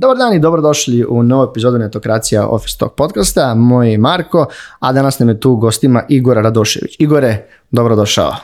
Dobar dan i dobrodošli u novu epizodu Netokracija Office Talk podcasta. Moj je Marko, a danas nam je tu gostima Igor Radošević. Igore, dobrodošao.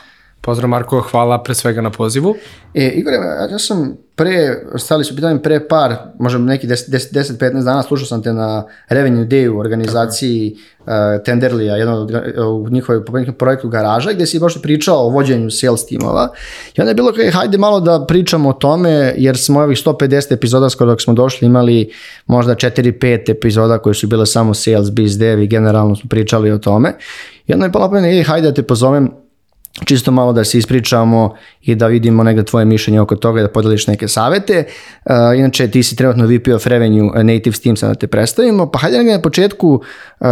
Pozdrav Marko, hvala pre svega na pozivu. E, Igore, ja sam pre, stali su pitanje pre par, možda neki 10-15 dana, slušao sam te na Revenue Day u organizaciji uh, Tenderlija, jednom od, u njihovoj projektu Garaža, gde si baš pričao o vođenju sales timova. I onda je bilo kao, hajde malo da pričamo o tome, jer smo ovih 150 epizoda skoro dok smo došli imali možda 4-5 epizoda koje su bile samo sales, biz dev i generalno smo pričali o tome. I onda je pala pomena, hajde da te pozovem čisto malo da se ispričamo i da vidimo negde tvoje mišljenje oko toga i da podeliš neke savete. Uh, inače, ti si trenutno VP of Revenue Native Steam, sad da te predstavimo, pa hajde negde na početku, uh,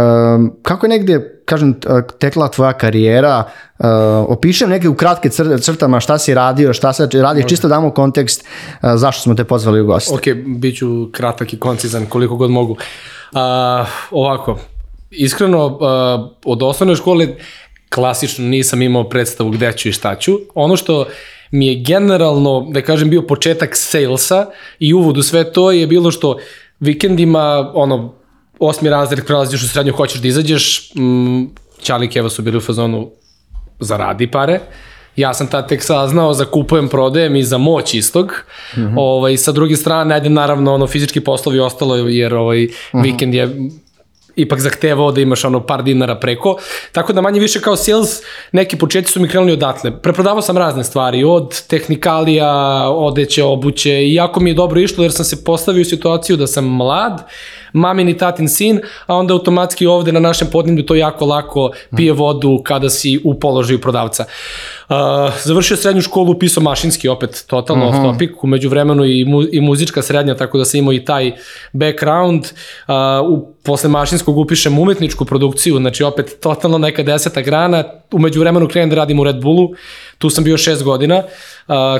kako je negde, kažem, tekla tvoja karijera, uh, opišem neke u kratke crtama šta si radio, šta se radiš, čisto damo kontekst uh, zašto smo te pozvali u goste. Ok, bit ću kratak i koncizan koliko god mogu. Uh, ovako, iskreno, uh, od osnovne škole klasično nisam imao predstavu gde ću i šta ću. Ono što mi je generalno, da kažem, bio početak salesa i uvod u sve to je bilo što vikendima, ono, osmi razred, prelaziš u srednju, hoćeš da izađeš, mm, Ćali Keva su bili u fazonu zaradi pare, ja sam tad tek saznao za kupujem, prodajem i za moć istog. Mm -hmm. ovaj, sa druge strane, ajde naravno ono fizički poslovi ostalo jer ovaj mm -hmm. vikend je ipak zahtevao da imaš ono par dinara preko. Tako da manje više kao sales, neki početci su mi krenuli odatle. Preprodavao sam razne stvari, od tehnikalija, odeće, obuće i jako mi je dobro išlo jer sam se postavio u situaciju da sam mlad, mamin i tatin sin, a onda automatski ovde na našem podneblju to jako lako pije vodu kada si u položaju prodavca. Uh, završio srednju školu, upisao mašinski, opet totalno uh -huh. off topic, umeđu vremenu i, mu, i muzička srednja, tako da sam imao i taj background. Uh, u, posle mašinskog upišem umetničku produkciju, znači opet totalno neka deseta grana, umeđu vremenu krenem da radim u Red Bullu, tu sam bio šest godina,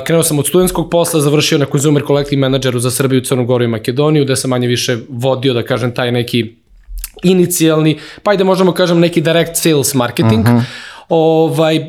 krenuo sam od studentskog posla, završio na Consumer Collective Manageru za Srbiju, Crnu Goru i Makedoniju, gde sam manje više vodio, da kažem, taj neki inicijalni, pa i da možemo kažem neki direct sales marketing, uh -huh Ovaj, uh,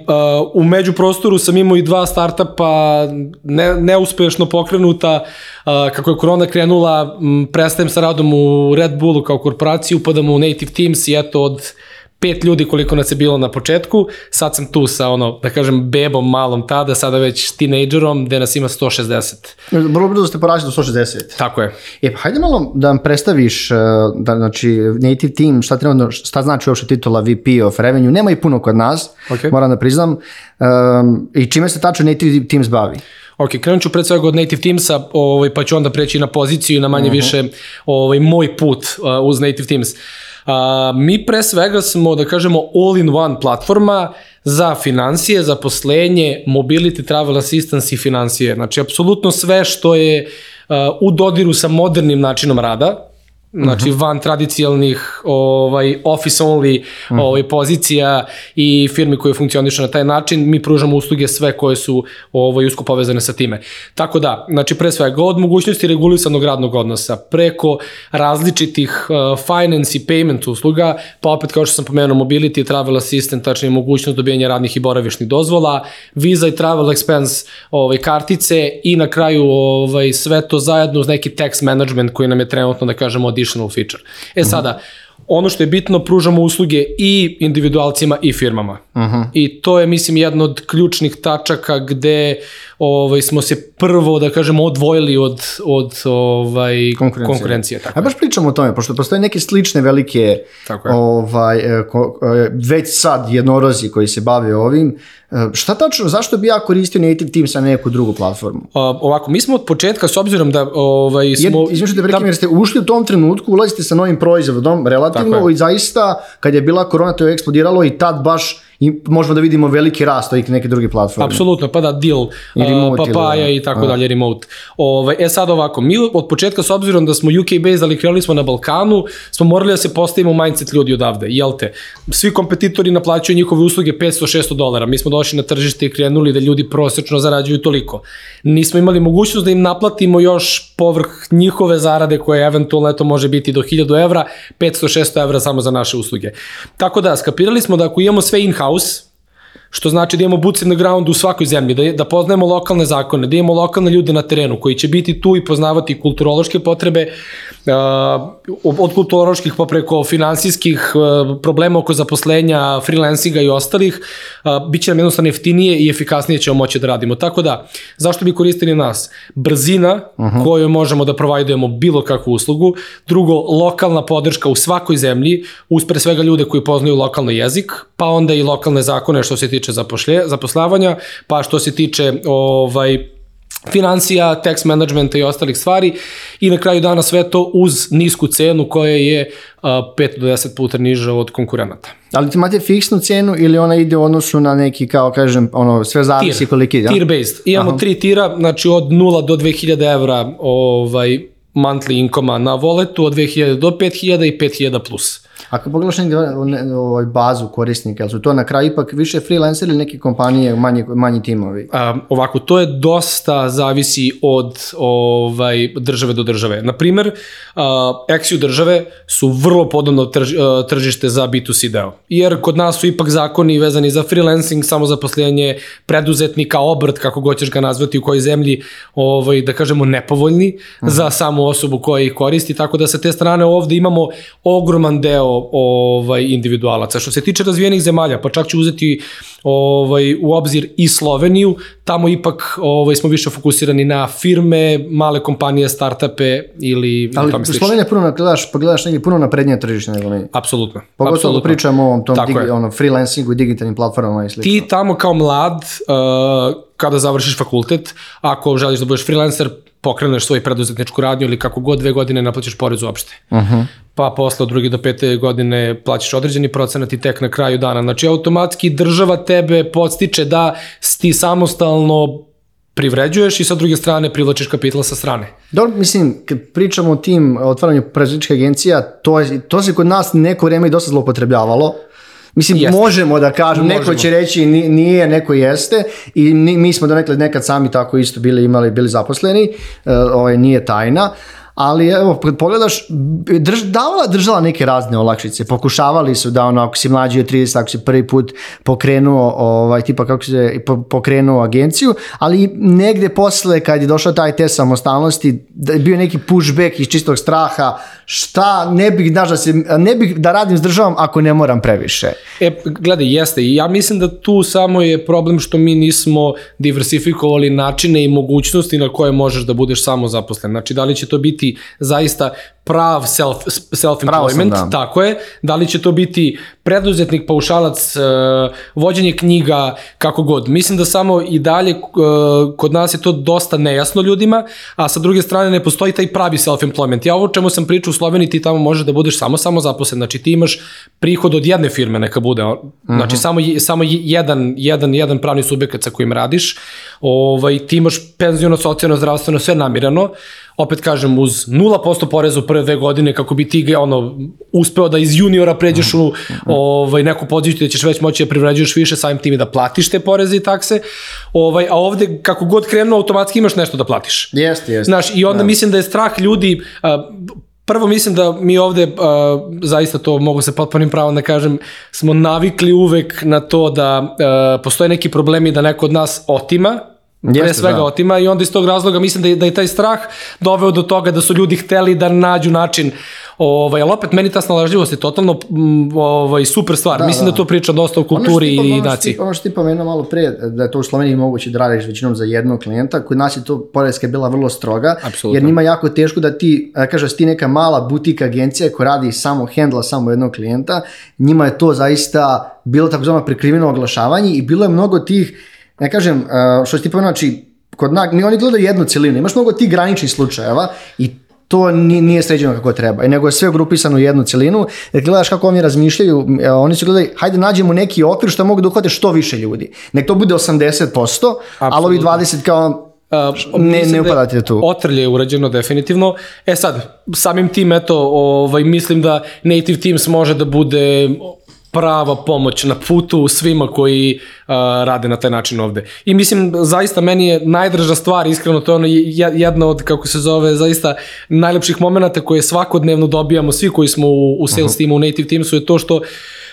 u međuprostoru sam imao i dva startupa ne, neuspešno pokrenuta, uh, kako je korona krenula, m, prestajem sa radom u Red Bullu kao korporaciju, upadam u Native Teams i eto od pet ljudi koliko nas je bilo na početku, sad sam tu sa ono, da kažem, bebom malom tada, sada već tinejdžerom, gde nas ima 160. Vrlo brzo ste porašli do 160. Tako je. E, pa hajde malo da nam predstaviš, e, da, znači, Native Team, šta, trenutno, šta znači uopšte titula VP of Revenue, nema i puno kod nas, okay. moram da priznam, um, i čime se tačno Native Teams bavi? Ok, krenut ću pred svega od Native Teamsa, ovaj, pa ću onda preći na poziciju i na manje uh mhm. -huh. više ovaj, moj put uh, uz Native Teams. Uh, A, mi pre svega smo, da kažemo, all-in-one platforma za financije, za poslenje, mobility, travel assistance i financije. Znači, apsolutno sve što je uh, u dodiru sa modernim načinom rada, znači uh -huh. van tradicionalnih ovaj office only uh -huh. ovaj pozicija i firmi koje funkcionišu na taj način mi pružamo usluge sve koje su ovaj usko povezane sa time. Tako da, znači pre svega od mogućnosti regulisanog radnog odnosa preko različitih uh, finance i payment usluga, pa opet kao što sam pomenuo mobility, travel assistant, tačnije mogućnost dobijanja radnih i boravišnih dozvola, visa i travel expense ovaj kartice i na kraju ovaj sve to zajedno uz neki tax management koji nam je trenutno da kažemo od additional feature. E sada, ono što je bitno, pružamo usluge i individualcima i firmama. Uh mhm. -huh. I to je, mislim, jedna od ključnih tačaka gde ovaj, smo se prvo, da kažemo, odvojili od, od ovaj, konkurencije. konkurencije tako A baš pričamo o tome, pošto postoje neke slične velike, tako je. ovaj, e, ko, e, već sad jednorozi koji se bave ovim, e, Šta tačno, zašto bi ja koristio Native Teams na neku drugu platformu? Uh, ovako, mi smo od početka, s obzirom da ovaj, smo... Izmišljate prekim, da, jer ste ušli u tom trenutku, ulazite sa novim proizvodom, relativno, i zaista, kad je bila korona, to je eksplodiralo i tad baš i možemo da vidimo veliki rast ovih neke druge platforme. Apsolutno, pa da, deal, uh, papaja i tako da. dalje, remote. Ove, e sad ovako, mi od početka, s obzirom da smo UK based, ali krenuli smo na Balkanu, smo morali da se postavimo mindset ljudi odavde, jel te? Svi kompetitori naplaćuju njihove usluge 500-600 dolara, mi smo došli na tržište i krenuli da ljudi prosečno zarađuju toliko. Nismo imali mogućnost da im naplatimo još povrh njihove zarade koje eventualno eto može biti do 1000 evra, 500-600 evra samo za naše usluge. Tako da, skapirali smo da ako imamo sve in-house, caos. Što znači da imamo boots in the ground u svakoj zemlji, da, da poznajemo lokalne zakone, da imamo lokalne ljude na terenu koji će biti tu i poznavati kulturološke potrebe, uh, od kulturoloških pa preko finansijskih uh, problema oko zaposlenja, freelancinga i ostalih, uh, bit će nam jednostavno jeftinije i efikasnije ćemo moći da radimo. Tako da, zašto bi koristili nas? Brzina uh -huh. koju možemo da provajdujemo bilo kakvu uslugu, drugo, lokalna podrška u svakoj zemlji, uz pre svega ljude koji poznaju lokalni jezik, pa onda i lokalne zakone što se tiče zapošlje, zaposlavanja, pa što se tiče ovaj, financija, tax managementa i ostalih stvari i na kraju dana sve to uz nisku cenu koja je uh, 5 do 10 puta niža od konkurenata. Ali ti imate fiksnu cenu ili ona ide u odnosu na neki, kao kažem, ono, sve zavisi Tier. koliki ide? Tier based. Imamo Aha. tri tira, znači od 0 do 2000 evra ovaj, monthly income na voletu, od 2000 do 5000 i 5000 plus. Ako pogledaš negdje ovaj bazu korisnika, jel su to na kraju ipak više freelancer ili neke kompanije, manji, manji timovi? Um, ovako, to je dosta zavisi od ovaj, države do države. Naprimer, uh, Exio države su vrlo podobno trž, uh, tržište za B2C deo. Jer kod nas su ipak zakoni vezani za freelancing, samozaposlenje, preduzetnika, obrt, kako god ćeš ga nazvati, u kojoj zemlji, ovaj, da kažemo, nepovoljni uh mhm. -huh. za samu osobu koja ih koristi, tako da sa te strane ovde imamo ogroman deo ovaj, individualaca. Što se tiče razvijenih zemalja, pa čak ću uzeti ovaj, u obzir i Sloveniju, tamo ipak ovaj, smo više fokusirani na firme, male kompanije, startupe ili Ali Slovenija puno gledaš, pa gledaš negdje puno naprednije tržište nego mi. Apsolutno. Pogotovo apsolutno. pričamo o tom digi, ono, freelancingu i digitalnim platformama i slično. Ti tamo kao mlad, uh, kada završiš fakultet, ako želiš da budeš freelancer, pokreneš svoju preduzetničku radnju ili kako god dve godine naplaćaš porez uopšte. Uh -huh. Pa posle od druge do pete godine plaćaš određeni procenat i tek na kraju dana. Znači automatski država tebe podstiče da ti samostalno privređuješ i sa druge strane privlačiš kapital sa strane. Dobro, mislim, kad pričamo o tim otvaranju preduzetničkih agencija, to, je, to se kod nas neko vreme i dosta zlopotrebljavalo. Mislim, Jeste. možemo da kažem, možemo. neko će reći nije, neko jeste i mi smo donekle nekad sami tako isto bili imali, bili zaposleni, uh, ovaj, nije tajna, ali evo, pogledaš, drž, davala držala neke razne olakšice, pokušavali su da ono, ako si mlađi od 30, ako si prvi put pokrenuo, ovaj, tipa kako se pokrenuo agenciju, ali negde posle, kad je došao taj test samostalnosti, da je bio neki pushback iz čistog straha, šta, ne bih, znaš, da, se, ne bih da radim s državom ako ne moram previše. E, gledaj, jeste, ja mislim da tu samo je problem što mi nismo diversifikovali načine i mogućnosti na koje možeš da budeš samo zaposlen. Znači, da li će to biti zaista prav self, self-employment, da. tako je, da li će to biti preduzetnik, paušalac, uh, vođenje knjiga, kako god. Mislim da samo i dalje uh, kod nas je to dosta nejasno ljudima, a sa druge strane ne postoji taj pravi self-employment. Ja ovo čemu sam pričao u Sloveniji, ti tamo možeš da budeš samo samo zaposlen, znači ti imaš prihod od jedne firme, neka bude, znači mhm. -huh. samo, samo jedan, jedan, jedan pravni subjekat sa kojim radiš, ovaj, ti imaš penziono, socijalno, zdravstveno, sve namirano, opet kažem, uz 0% poreza u prve dve godine kako bi ti ono, uspeo da iz juniora pređeš u ovaj, neku poziciju da ćeš već moći da privređuješ više samim tim i da platiš te poreze i takse, ovaj, a ovde kako god krenuo automatski imaš nešto da platiš. Jeste, jeste. Znaš, i onda. Da. mislim da je strah ljudi, uh, Prvo mislim da mi ovde, uh, zaista to mogu se potpunim pravom da kažem, smo navikli uvek na to da uh, postoje neki problemi da neko od nas otima, Jeste, pre svega da. otima i onda iz tog razloga mislim da je, da je taj strah doveo do toga da su ljudi hteli da nađu način Ovaj, ali opet meni ta snalažljivost je totalno ovaj, super stvar. Da, Mislim da. da to priča dosta o kulturi ono i naciji. Ono što ti pomenuo malo pre, da je to u Sloveniji moguće da radiš većinom za jednog klijenta, kod nas je to poredska bila vrlo stroga, Absolutno. jer njima jako teško da ti, kažeš, ti neka mala butik agencija koja radi samo hendla samo jednog klijenta, njima je to zaista bilo takozvano prekriveno oglašavanje i bilo je mnogo tih ne kažem, što si ti pomenuo, znači, kod NAG, mi oni gledaju jednu celinu, imaš mnogo tih graničnih slučajeva i to nije sređeno kako treba, I nego je sve grupisano u jednu celinu, jer gledaš kako oni razmišljaju, e, oni su gledali, hajde nađemo neki okvir što mogu da uhvate što više ljudi. Nek to bude 80%, Absolutno. ali ovi 20 kao Uh, ne, ne da upadate tu. Otrlje je urađeno definitivno. E sad, samim tim, eto, ovaj, mislim da Native Teams može da bude prava pomoć na putu svima koji uh, rade na taj način ovde. I mislim, zaista meni je najdraža stvar, iskreno, to je ono jedna od, kako se zove, zaista najlepših momenta koje svakodnevno dobijamo, svi koji smo u, u sales uh -huh. teamu, u native teamsu, je to što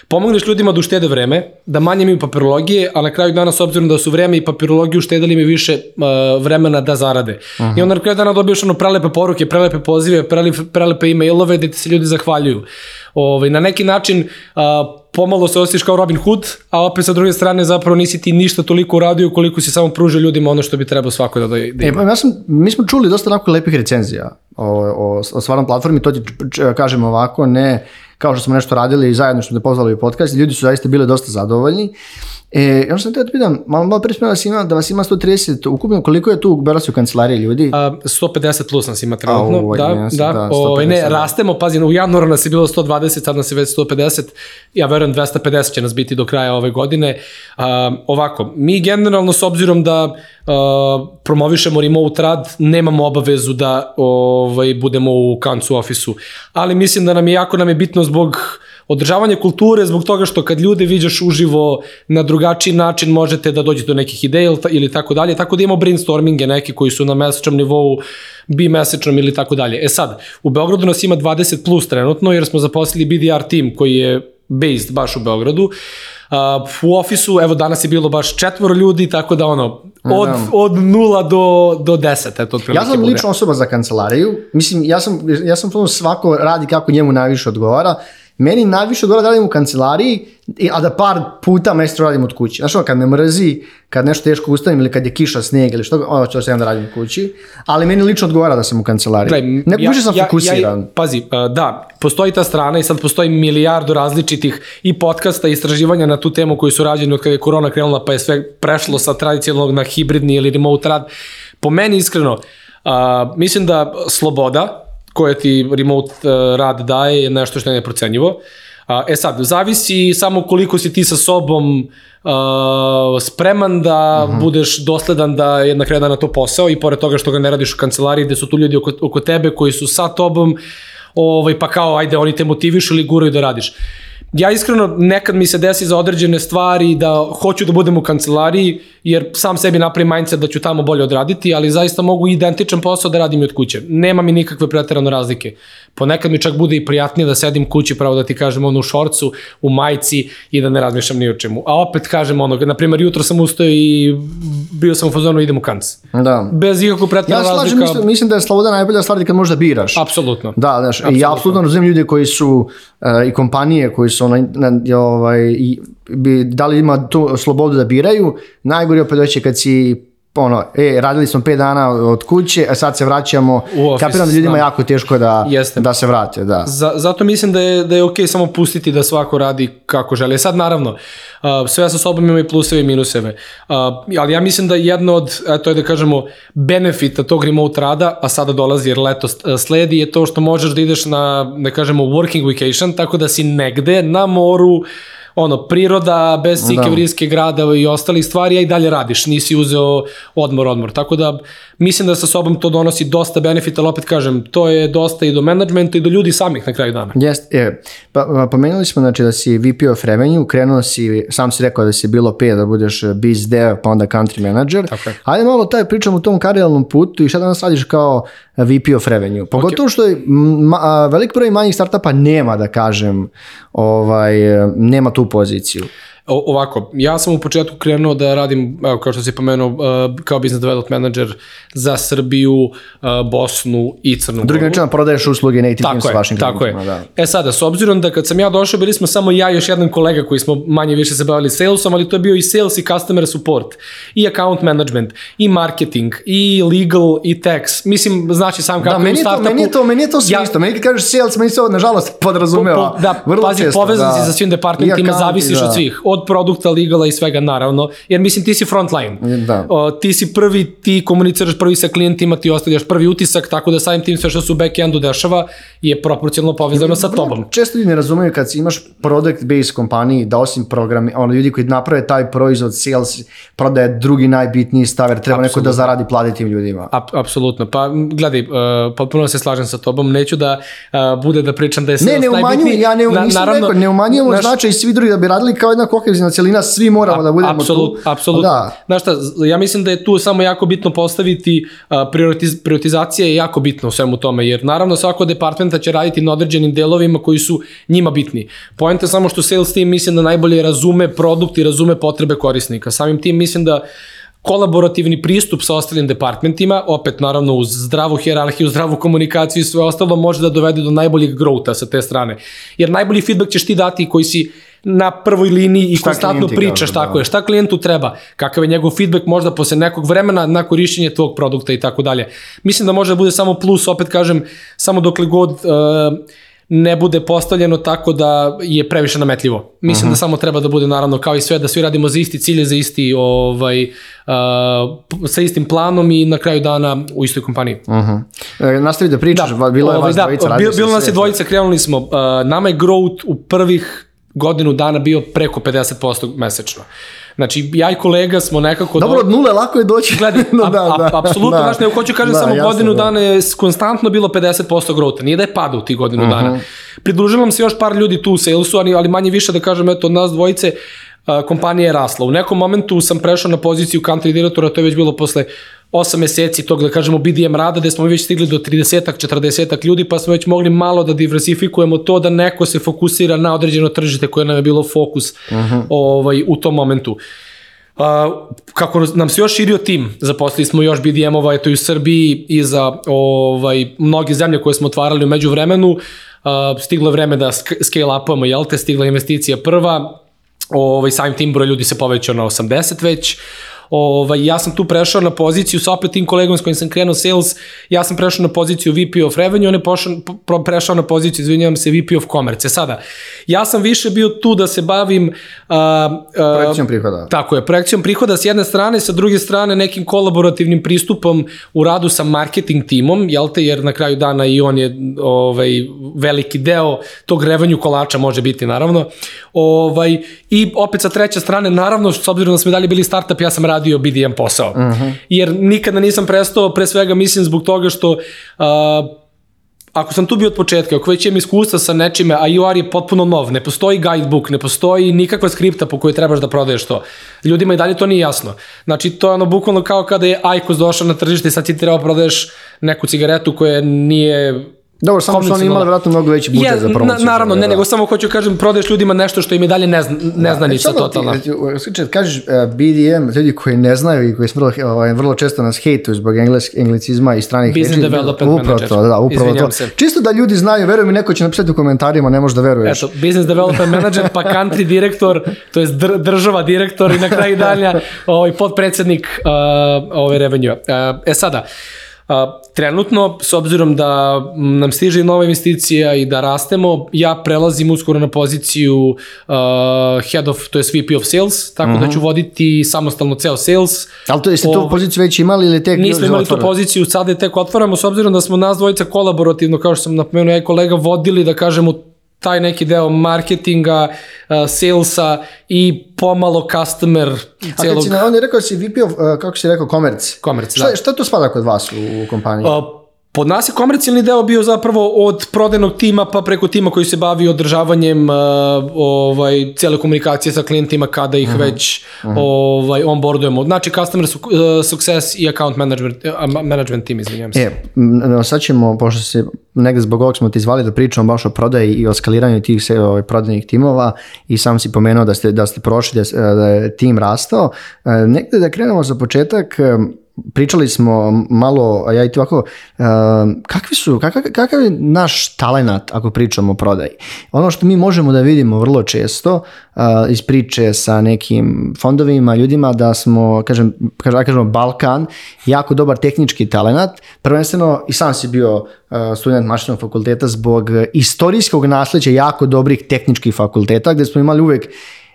pomogneš ljudima da uštede vreme, da manje imaju papirologije, a na kraju dana s obzirom da su vreme i papirologiju uštedili imaju više uh, vremena da zarade. Aha. I onda na kraju dana dobiješ ono prelepe poruke, prelepe pozive, prelepe, prelepe e-mailove da ti se ljudi zahvaljuju. Ove, ovaj, na neki način uh, pomalo se osjećaš kao Robin Hood, a opet sa druge strane zapravo nisi ti ništa toliko uradio koliko si samo pružio ljudima ono što bi trebao svako da, da ima. E, pa ja sam, mi smo čuli dosta onako lepih recenzija o, o, o stvarnom platformi, to ti kažemo ovako, ne kao što smo nešto radili i zajedno smo da pozvali podcast, ljudi su zaista bili dosta zadovoljni. E, ja sam te da pitam, malo, malo prije da ima, da vas ima 130 ukupno, koliko je tu u Belasu u kancelariji ljudi? A, 150 plus nas ima trenutno, A, ovaj, da, da, da, da o, ne, da. rastemo, pazi, u januaru nas je bilo 120, sad nas je već 150, ja verujem 250 će nas biti do kraja ove godine. A, ovako, mi generalno s obzirom da a, promovišemo remote rad, nemamo obavezu da ovaj, budemo u kancu ofisu, ali mislim da nam je jako nam je bitno zbog održavanje kulture zbog toga što kad ljude viđaš uživo na drugačiji način možete da dođete do nekih ideja ili tako dalje, tako da imamo brainstorminge neke koji su na mesečnom nivou, bi mesečnom ili tako dalje. E sad, u Beogradu nas ima 20 plus trenutno jer smo zaposlili BDR tim koji je based baš u Beogradu. Uh, u ofisu, evo danas je bilo baš četvoro ljudi, tako da ono, od, da. od nula do, do deset, eto, Ja sam lična osoba za kancelariju, mislim, ja sam, ja sam svako radi kako njemu najviše odgovara, Meni najviše odgovara da radim u kancelariji, a da par puta mjesto radim od kući. Znaš, kad me mrzi, kad nešto teško ustavim ili kad je kiša, snijeg ili što, ono ću se da radim u kući. Ali meni lično odgovara da sam u kancelariji. Gle, Neko ja, više sam ja, fokusiran. Ja, pazi, da, postoji ta strana i sad postoji milijardu različitih i podcasta i istraživanja na tu temu koji su rađeni od kada je korona krenula pa je sve prešlo sa tradicionalnog na hibridni ili remote rad. Po meni iskreno, uh, mislim da sloboda, koje ti remote uh, rad daje je nešto što je neprocenjivo. E sad, zavisi samo koliko si ti sa sobom uh, spreman da uh mhm. -huh. budeš dosledan da je na kraju dana to posao i pored toga što ga ne radiš u kancelariji gde su tu ljudi oko, oko tebe koji su sa tobom, ovaj, pa kao ajde oni te motivišu ili guraju da radiš. Ja iskreno nekad mi se desi za određene stvari da hoću da budem u kancelariji jer sam sebi napravim mindset da ću tamo bolje odraditi, ali zaista mogu identičan posao da radim i od kuće. Nema mi nikakve preterane razlike. Ponekad mi čak bude i prijatnije da sedim kući, pravo da ti kažem ono u šorcu, u majici i da ne razmišljam ni o čemu. A opet kažem ono, na primjer jutro sam ustao i bio sam u fazonu idem u kanc. Da. Bez ikakvog preterane ja razlika. Ja mislim, mislim da je sloboda najbolja stvar kad možda biraš. Apsolutno. Da, znaš, apsolutno. i ja apsolutno razumijem ljudi koji su uh, i kompanije koji su ono, na, ovaj, i, bi, da li ima tu slobodu da biraju, najgore opet doće kad si ono, e, radili smo 5 dana od kuće, a sad se vraćamo, kapiram da ljudima da. jako teško da, Jeste. da se vrate. Da. Za, zato mislim da je, da je ok samo pustiti da svako radi kako želi. Sad naravno, uh, sve sa sobom ima i pluseve i minuseve, uh, ali ja mislim da jedno od, to je da kažemo, benefita tog remote rada, a sada dolazi jer leto sledi, je to što možeš da ideš na, da kažemo, working vacation, tako da si negde na moru, ono, priroda, bez sike da. vriske grada i ostalih stvari, a i dalje radiš, nisi uzeo odmor, odmor. Tako da, mislim da sa sobom to donosi dosta benefita, ali opet kažem, to je dosta i do menadžmenta i do ljudi samih na kraju dana. Jest, je. Pa, pa, pomenuli smo znači, da si VP of Revenue, krenuo si, sam si rekao da si bilo P, da budeš biz dev, pa onda country manager. Tako je. Ajde malo taj pričam u tom karijalnom putu i šta danas radiš kao VP of Revenue. Pogotovo okay. što je ma, velik broj manjih startupa nema, da kažem, ovaj, nema tu poziciju. O, ovako, ja sam u početku krenuo da radim, evo, kao što si pomenuo, uh, kao business development manager za Srbiju, uh, Bosnu i Crnu Goru. Drugi način prodaješ usluge native tako je, vašim Tako je. Da. E sada, s obzirom da kad sam ja došao, bili smo samo ja i još jedan kolega koji smo manje više se bavili salesom, ali to je bio i sales i customer support, i account management, i marketing, i legal, i tax. Mislim, znači sam kako da, meni u startupu... Meni je to, meni je to sve ja, isto. Meni kad kažeš sales, meni se ovo, nažalost, podrazumeva. Po, po, da, Vrlo pazi, često, povezan da. si sa svim departmentima, zavisiš da. od svih. Od produkta, legala i svega, naravno. Jer mislim, ti si frontline. Da. O, ti si prvi, ti komuniciraš prvi sa klijentima, ti ostavljaš prvi utisak, tako da samim tim sve što se u backendu dešava je proporcionalno povezano sa tobom. Često ljudi ne razumeju kad imaš product based kompaniji, da osim programi, ono ljudi koji naprave taj proizvod, sales, prodaje drugi najbitniji staver, treba Absolutno. neko da zaradi plati tim ljudima. A, apsolutno. Pa gledaj, uh, potpuno se slažem sa tobom, neću da uh, bude da pričam da je sales ne, ne umanjujem, ja ne, na, naravno, rekao, ne umanjujemo naš... značaj i svi drugi da bi radili kao jedna kohezivna celina, svi moramo da budemo Apsolut, tu. apsolutno. Da, Znaš šta, ja mislim da je tu samo jako bitno postaviti, a, prioritiz, prioritizacija je jako bitna u svemu tome, jer naravno svako departmenta će raditi na određenim delovima koji su njima bitni. Poenta je samo što sales team mislim da najbolje razume produkt i razume potrebe korisnika. Samim tim mislim da kolaborativni pristup sa ostalim departmentima, opet naravno uz zdravu hjerarhiju, zdravu komunikaciju i sve ostalo može da dovede do najboljeg growta sa te strane. Jer najbolji feedback ćeš ti dati koji si na prvoj liniji i Šta konstantno pričaš kažu, tako da. je, šta klijentu treba, kakav je njegov feedback možda posle nekog vremena na korišćenje tvog produkta i tako dalje. Mislim da može da bude samo plus, opet kažem, samo dokle god uh, ne bude postavljeno tako da je previše nametljivo. Mislim da samo treba da bude naravno kao i sve da svi radimo za isti cilj, za isti ovaj uh, sa istim planom i na kraju dana u istoj kompaniji. Uh e, nastavi da pričaš, da, bilo je ovaj, vas da, dvojica, bil, bilo nas je dvojica, krenuli smo. Uh, nama je growth u prvih godinu dana bio preko 50% mesečno. Znači, ja i kolega smo nekako... Dobro, od nule lako je doći. Gledaj, No, a, da, a, apsolutno, da. znaš, ne hoću kažem Da, samo jasno, godinu da. dana je konstantno bilo 50% growta, nije da je pada u tih godinu Mhm. dana. Pridružilo nam se još par ljudi tu u salesu, ali, ali manje više da kažem, eto, od nas dvojice, a, kompanija je rasla. U nekom momentu sam prešao na poziciju country direktora, to je već bilo posle 8 meseci tog, da kažemo, BDM rada, gde smo već stigli do 30-ak, 40-ak ljudi, pa smo već mogli malo da diversifikujemo to, da neko se fokusira na određeno tržište koje nam je bilo fokus ovaj, u tom momentu. Uh, kako nam se još širio tim, zaposlili smo još BDM-ova eto i u Srbiji i za ovaj, mnoge zemlje koje smo otvarali u međuvremenu, uh, stiglo je vreme da scale upamo, jel te, stigla investicija prva, ovaj, samim tim broj ljudi se povećao na 80 već, Ovaj, ja sam tu prešao na poziciju sa opet tim kolegom s kojim sam krenuo sales, ja sam prešao na poziciju VP of Revenue, on je pošao, prešao na poziciju, izvinjavam se, VP of Commerce. E Sada, ja sam više bio tu da se bavim uh, uh, Projekcijom prihoda. Tako je, projekcijom prihoda s jedne strane, sa druge strane nekim kolaborativnim pristupom u radu sa marketing timom, jel te, jer na kraju dana i on je ovaj, veliki deo tog revenju kolača može biti naravno. Ovaj, I opet sa treće strane, naravno, s obzirom da smo dalje bili startup, ja sam radio BDM posao. Uh -huh. Jer nikada nisam prestao, pre svega mislim zbog toga što uh, ako sam tu bio od početka, ako već imam iskustva sa nečime, a UR je potpuno nov, ne postoji guidebook, ne postoji nikakva skripta po kojoj trebaš da prodaješ to. Ljudima i dalje to nije jasno. Znači, to je ono bukvalno kao kada je Aikos došao na tržište i sad ti treba prodaješ neku cigaretu koja nije Dobro, samo što oni imali vjerojatno mnogo veći budžet je, za promociju. Na, naravno, ne, da. nego samo hoću kažem, prodaješ ljudima nešto što im je dalje nezna, neznanica E, samo totalna. Ti, slučaj, kažeš uh, BDM, ljudi koji ne znaju i koji su vrlo, ovaj, vrlo često nas hejtuju zbog engles, anglicizma i stranih Business reči, development upravo manager. To, da, upravo Izvinjam to. se. Čisto da ljudi znaju, veruj mi, neko će napisati u komentarima, ne možeš da veruješ. Eto, business development manager, pa country direktor, to je dr država direktor i na kraju dalja ovaj, podpredsednik uh, ove revenue. Uh, e sada, Uh, trenutno, s obzirom da nam stiže nova investicija i da rastemo, ja prelazim uskoro na poziciju uh, head of, to je VP of sales, tako uh -huh. da ću voditi samostalno ceo sales. Ali to jeste tu Ovaj, poziciju već imali ili tek Nismo imali tu otvorili? poziciju, sada je tek otvaramo, s obzirom da smo nas dvojica kolaborativno, kao što sam napomenuo, ja i kolega vodili, da kažemo, taj neki deo marketinga, uh, salesa i pomalo customer A kad celog si, on je rekao da si VP of, uh, kako si rekao, komerci. komerci. Šta, Da. šta to spada kod vas u, u kompaniji? Uh, Pod nas je komercijalni deo bio zapravo od prodajnog tima pa preko tima koji se bavi održavanjem uh, ovaj cele komunikacije sa klijentima kada ih uh -huh. već uh -huh. ovaj onboardujemo. Znači customer su, uh, success i account management uh, management tim, izvinjavam se. E, sad ćemo, pošto se negde zbog ovog smo ti zvali da pričamo baš o prodaji i o skaliranju tih se, ovaj, prodajnih timova i sam si pomenuo da ste, da ste prošli, da, da je tim rastao. E, Negde da krenemo za početak, pričali smo malo, a ja i ti ovako, e, kakvi su, kakav, kakav je naš talenat ako pričamo o prodaji? Ono što mi možemo da vidimo vrlo često e, iz priče sa nekim fondovima, ljudima, da smo, kažem, kažem, da kažemo Balkan, jako dobar tehnički talenat, prvenstveno i sam si bio e, student mašinskog fakulteta zbog istorijskog nasleđa jako dobrih tehničkih fakulteta, gde smo imali uvek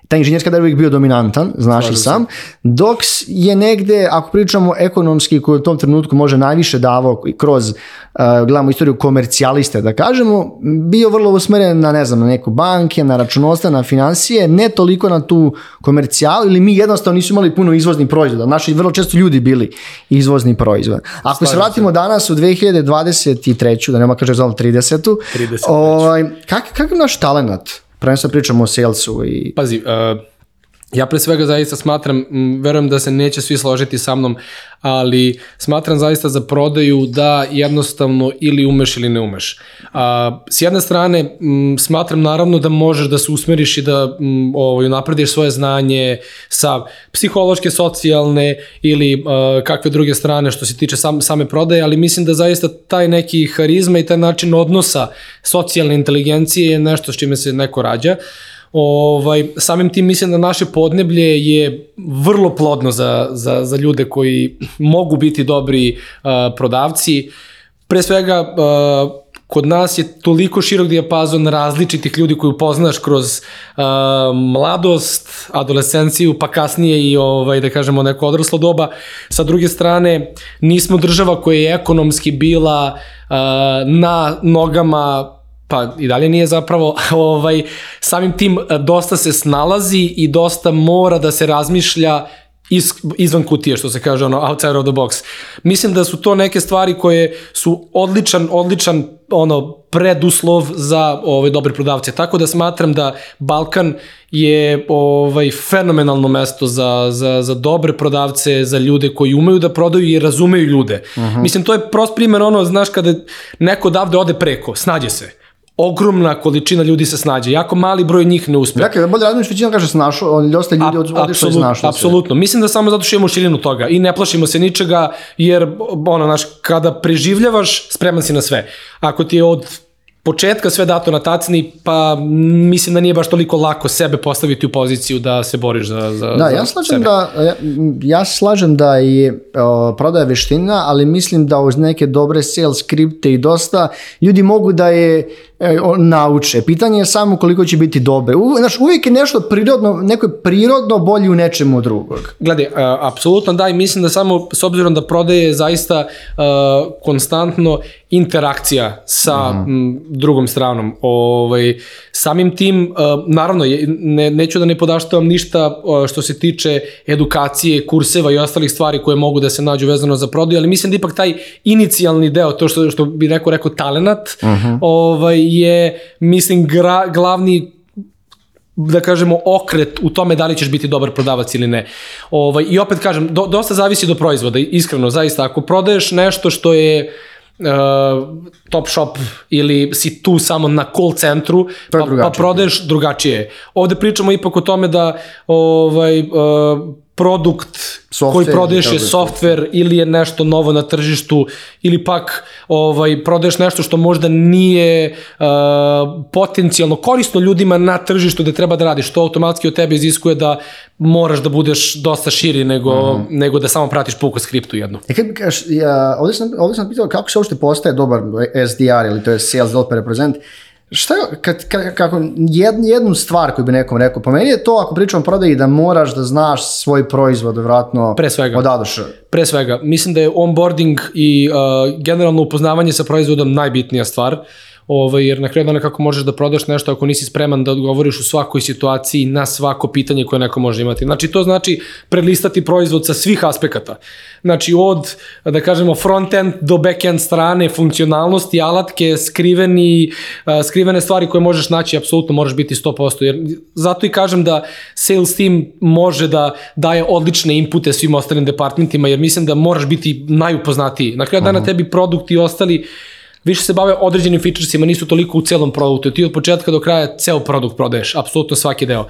ta inženjerska da je uvijek bio dominantan, znaš i sam, dok je negde, ako pričamo ekonomski, koji u tom trenutku može najviše davao kroz, uh, gledamo istoriju komercijaliste, da kažemo, bio vrlo usmeren na, ne znam, na neku banke, na računovodstvo, na financije, ne toliko na tu komercijalu, ili mi jednostavno nisu imali puno izvoznih proizvoda. Naši vrlo često ljudi bili izvozni proizvod. Ako se vratimo danas u 2023. da nema kaže znam 30. 30. Ovaj, kak, kakav naš talenat? Prvenstveno pričamo o salesu i... Pazi, uh, Ja pre svega zaista smatram, verujem da se neće svi složiti sa mnom, ali smatram zaista za prodaju da jednostavno ili umeš ili ne umeš. A, s jedne strane, smatram naravno da možeš da se usmeriš i da ovaj, naprediš svoje znanje sa psihološke, socijalne ili a, kakve druge strane što se tiče sam, same prodaje, ali mislim da zaista taj neki harizma i taj način odnosa socijalne inteligencije je nešto s čime se neko rađa. Ovaj, samim tim mislim da naše podneblje je vrlo plodno za, za, za ljude koji mogu biti dobri uh, prodavci. Pre svega, uh, kod nas je toliko širok dijapazon različitih ljudi koji upoznaš kroz uh, mladost, adolescenciju, pa kasnije i ovaj, da kažemo neko odraslo doba. Sa druge strane, nismo država koja je ekonomski bila uh, na nogama pa i dalje nije zapravo, ovaj, samim tim e, dosta se snalazi i dosta mora da se razmišlja iz, izvan kutije, što se kaže, ono, outside of the box. Mislim da su to neke stvari koje su odličan, odličan ono, preduslov za ovaj, dobre prodavce. Tako da smatram da Balkan je ovaj fenomenalno mesto za, za, za dobre prodavce, za ljude koji umeju da prodaju i razumeju ljude. Uh -huh. Mislim, to je prost primjer ono, znaš, kada neko odavde ode preko, snađe se ogromna količina ljudi se snađe. Jako mali broj njih ne uspe. Dakle, da bolje razmišljaš, većina kaže snašao, dosta ljudi od, odišlo i snašao Apsolutno. Mislim da samo zato što imamo širinu toga i ne plašimo se ničega, jer, ono, znaš, kada preživljavaš, spreman si na sve. Ako ti je od početka sve dato na tacni, pa mislim da nije baš toliko lako sebe postaviti u poziciju da se boriš za, za, da, za ja slažem sebe. da, ja, ja slažem da je o, prodaja veština, ali mislim da uz neke dobre sales skripte i dosta ljudi mogu da je nauče. Pitanje je samo koliko će biti dobre. U, znaš, uvijek je nešto prirodno, neko je prirodno bolji u nečemu drugog. Gledaj, uh, apsolutno da i mislim da samo s obzirom da prodaje zaista uh, konstantno interakcija sa mm. m, drugom stranom. Ovaj, samim tim, uh, naravno, ne, neću da ne podaštavam ništa što se tiče edukacije, kurseva i ostalih stvari koje mogu da se nađu vezano za prodaju, ali mislim da ipak taj inicijalni deo, to što, što bi neko rekao talenat, mhm. -huh. ovaj, je, mislim, gra, glavni da kažemo okret u tome da li ćeš biti dobar prodavac ili ne. Ovaj i opet kažem do, dosta zavisi do proizvoda, iskreno zaista ako prodaješ nešto što je uh, top shop ili si tu samo na call centru pa, pa prodaješ drugačije. Ovde pričamo ipak o tome da ovaj uh, produkt software, koji prodaješ je software ili je nešto novo na tržištu ili pak ovaj prodaješ nešto što možda nije uh, potencijalno korisno ljudima na tržištu da treba da radiš. To automatski od tebe iziskuje da moraš da budeš dosta širi nego, mm -hmm. nego da samo pratiš puku skriptu jednu. E kad kaš, ja, ovdje, sam, ovdje sam pitao kako se uopšte postaje dobar SDR ili to je Sales Developer Represent, Šta kad, kad, kako, jed, jednu stvar koju bi nekom rekao, po meni je to ako pričam o prodaji da moraš da znaš svoj proizvod vratno Pre svega. od A do Š. Pre svega, mislim da je onboarding i uh, generalno upoznavanje sa proizvodom najbitnija stvar. Ovaj, jer na kraju dana kako možeš da prodaš nešto ako nisi spreman da odgovoriš u svakoj situaciji na svako pitanje koje neko može imati. Znači to znači prelistati proizvod sa svih aspekata. Znači od, da kažemo, front-end do back-end strane, funkcionalnosti, alatke, skriveni, skrivene stvari koje možeš naći, apsolutno moraš biti 100%. Jer zato i kažem da sales team može da daje odlične inpute svim ostalim departmentima, jer mislim da moraš biti najupoznatiji. Na kraju dana mhm. tebi produkt i ostali više se bave određenim featuresima, nisu toliko u celom produktu. Ti od početka do kraja ceo produkt prodaješ, apsolutno svaki deo.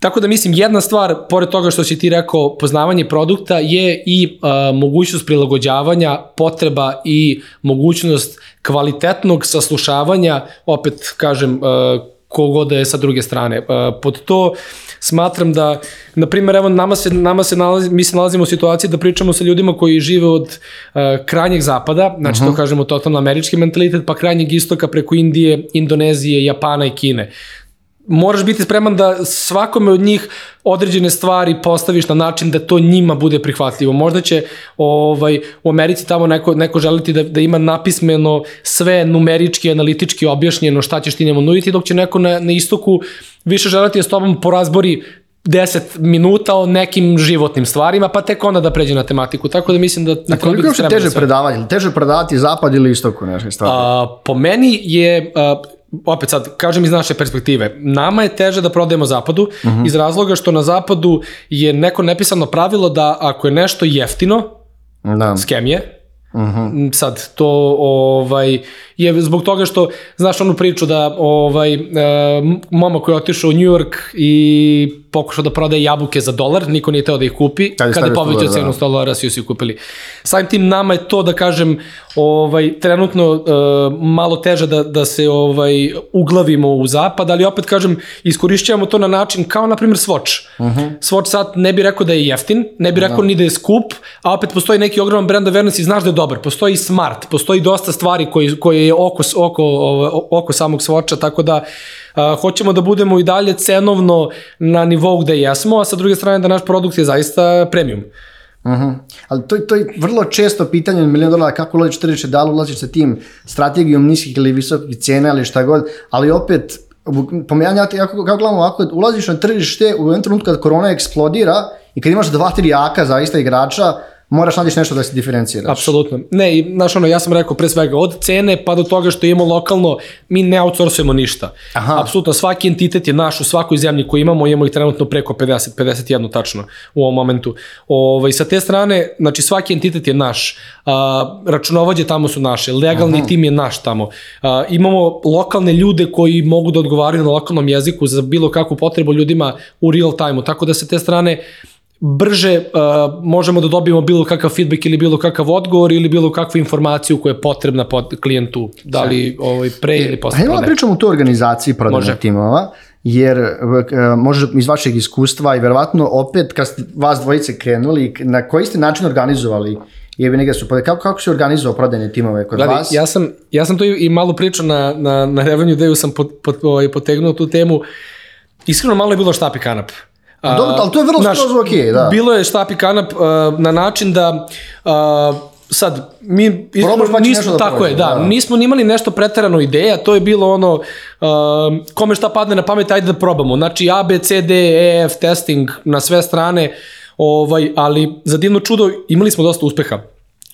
Tako da mislim, jedna stvar, pored toga što si ti rekao, poznavanje produkta je i uh, mogućnost prilagođavanja, potreba i mogućnost kvalitetnog saslušavanja, opet kažem, uh, kogod da je sa druge strane. Uh, pod to smatram da, na primjer, evo, nama se, nama se nalazi, mi se nalazimo u situaciji da pričamo sa ljudima koji žive od uh, krajnjeg zapada, znači uh -huh. to mhm. kažemo totalno američki mentalitet, pa krajnjeg istoka preko Indije, Indonezije, Japana i Kine moraš biti spreman da svakome od njih određene stvari postaviš na način da to njima bude prihvatljivo. Možda će ovaj, u Americi tamo neko, neko želiti da, da ima napismeno sve numerički, analitički objašnjeno šta ćeš ti njemu nuditi, dok će neko na, na istoku više želiti da s tobom porazbori 10 minuta o nekim životnim stvarima, pa tek onda da pređe na tematiku. Tako da mislim da... A koliko je teže predavanje? Teže predavati zapad ili istoku stvari? A, po meni je... A, opet sad, kažem iz naše perspektive, nama je teže da prodajemo zapadu, uh -huh. iz razloga što na zapadu je neko nepisano pravilo da ako je nešto jeftino, Da. skem je, Uh -huh. Sad, to ovaj, je zbog toga što, znaš onu priču da ovaj, uh, momak koji je otišao u New York i pokušao da prodaje jabuke za dolar, niko nije teo da ih kupi, Kad je kada je stavio povećao dolar, cenu da. 100 dolara, svi su ih kupili. Samim tim nama je to, da kažem, ovaj, trenutno uh, malo teže da, da se ovaj, uglavimo u zapad, ali opet kažem, iskorišćavamo to na način kao, na primjer, Swatch. Uh -huh. Swatch sad ne bi rekao da je jeftin, ne bi rekao ni da je skup, a opet postoji neki ogroman brand awareness i znaš da je dobar. Postoji smart, postoji dosta stvari koji, koje je oko, oko, ovaj, oko samog Swatcha, tako da Uh, hoćemo da budemo i dalje cenovno na nivou gde jesmo, a sa druge strane da naš produkt je zaista premium. Uh -huh. Ali to, to je vrlo često pitanje od milijon dolara kako ulaziš tržište, da li ulaziš sa tim strategijom niskih ili visokih cena ili šta god, ali opet pomenjanje, ja kako, kako gledamo ovako, ulaziš na tržište u jednom trenutku kad korona eksplodira i kad imaš dva, tri jaka zaista igrača, moraš nađeš nešto da se diferenciraš. Apsolutno. Ne, i znaš ono, ja sam rekao pre svega, od cene pa do toga što imamo lokalno, mi ne outsourcujemo ništa. Aha. Apsolutno, svaki entitet je naš u svakoj zemlji koju imamo, imamo ih trenutno preko 50, 51 tačno u ovom momentu. Ovaj, sa te strane, znači svaki entitet je naš, a, računovođe tamo su naše, legalni Aha. tim je naš tamo. A, imamo lokalne ljude koji mogu da odgovaraju na lokalnom jeziku za bilo kakvu potrebu ljudima u real time-u, tako da sa te strane brže uh, možemo da dobijemo bilo kakav feedback ili bilo kakav odgovor ili bilo kakvu informaciju koja je potrebna pod klijentu, da li ovaj, pre ili posle Hajde da pričamo o toj organizaciji prodajnih timova, jer uh, može iz vašeg iskustva i verovatno opet kad ste vas dvojice krenuli, na koji ste način organizovali je bi negde su, kako, kako se organizovao prodajne timove kod Gledaj, vas? ja sam, ja sam to i malo pričao na, na, na Revenue Dayu, sam pot, pot, ovaj, potegnuo tu temu. Iskreno malo je bilo štap i kanap. A, Dobro, ali to je vrlo skroz okej, da. Bilo je štap i kanap uh, na način da uh, sad mi Probaš pa nismo da tako je da, da. nismo ni imali nešto preterano ideja to je bilo ono uh, kome šta padne na pamet ajde da probamo znači A B C D E F testing na sve strane ovaj ali za divno čudo imali smo dosta uspeha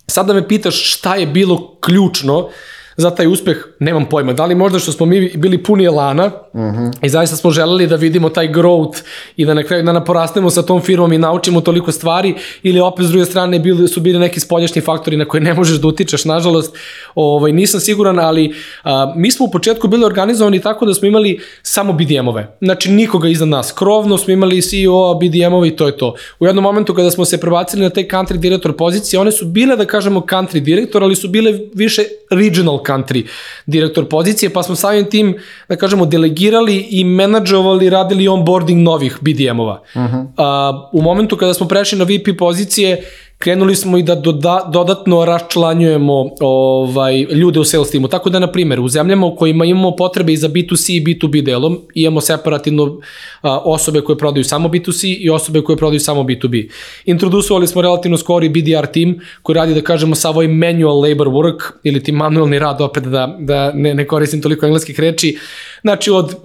sad da me pitaš šta je bilo ključno za taj uspeh, nemam pojma. Da li možda što smo mi bili puni elana uh -huh. i zaista smo želeli da vidimo taj growth i da na kraju da naporastemo sa tom firmom i naučimo toliko stvari ili opet s druge strane bili, su bili neki spoljašnji faktori na koje ne možeš da utičeš, nažalost. Ovaj, nisam siguran, ali a, mi smo u početku bili organizovani tako da smo imali samo BDM-ove. Znači nikoga iznad nas. Krovno smo imali CEO, BDM-ove i to je to. U jednom momentu kada smo se prebacili na te country direktor pozicije, one su bile, da kažemo, country direktor, ali su bile više regional country direktor pozicije, pa smo samim tim, da kažemo, delegirali i menadžovali, radili onboarding novih BDM-ova. Uh -huh. A, u momentu kada smo prešli na VP pozicije, krenuli smo i da doda, dodatno raščlanjujemo ovaj, ljude u sales timu. Tako da, na primjer, u zemljama u kojima imamo potrebe i za B2C i B2B delom, imamo separativno a, osobe koje prodaju samo B2C i osobe koje prodaju samo B2B. Introdusovali smo relativno skoro i BDR tim koji radi, da kažemo, sa ovoj manual labor work ili ti manualni rad, opet da, da ne, ne koristim toliko engleskih reči, Znači od uh,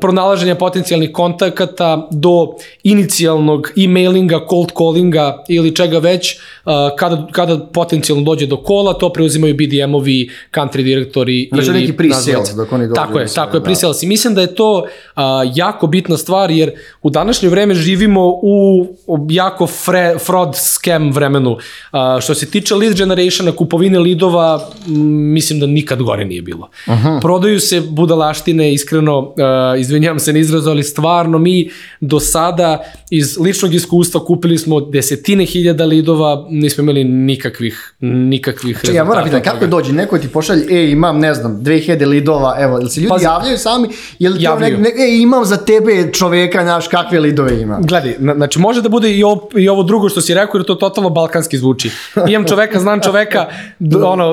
pronalaženja potencijalnih kontakata do inicijalnog e-mailinga, cold callinga ili čega već, uh, kada, kada potencijalno dođe do kola, to preuzimaju BDM-ovi, country direktori Znači ili neki pre-sales, dok oni dođu Tako je, tako je, pre-sales. I mislim da je to uh, jako bitna stvar, jer u današnje vreme živimo u jako fre, fraud scam vremenu. Uh, što se tiče lead generationa, kupovine lidova, m, mislim da nikad gore nije bilo. -huh. Prodaju se budalaštine, iskreno, uh, izvinjam se na izrazu, ali stvarno mi do sada iz ličnog iskustva kupili smo desetine hiljada lidova, nismo imali nikakvih, nikakvih Čekaj, ja moram pitati, kako dođe, neko ti pošalje, e, imam, ne znam, 2000 lidova, evo, ili se ljudi Pazi. javljaju sami, ili ti Javljaju. ne, ne, e, imam za tebe čoveka, znaš, kakve lidove ima. Gledaj, na- znači može da bude i ovo, i ovo drugo što si rekao, jer to totalno balkanski zvuči. Imam čoveka, znam čoveka, ono,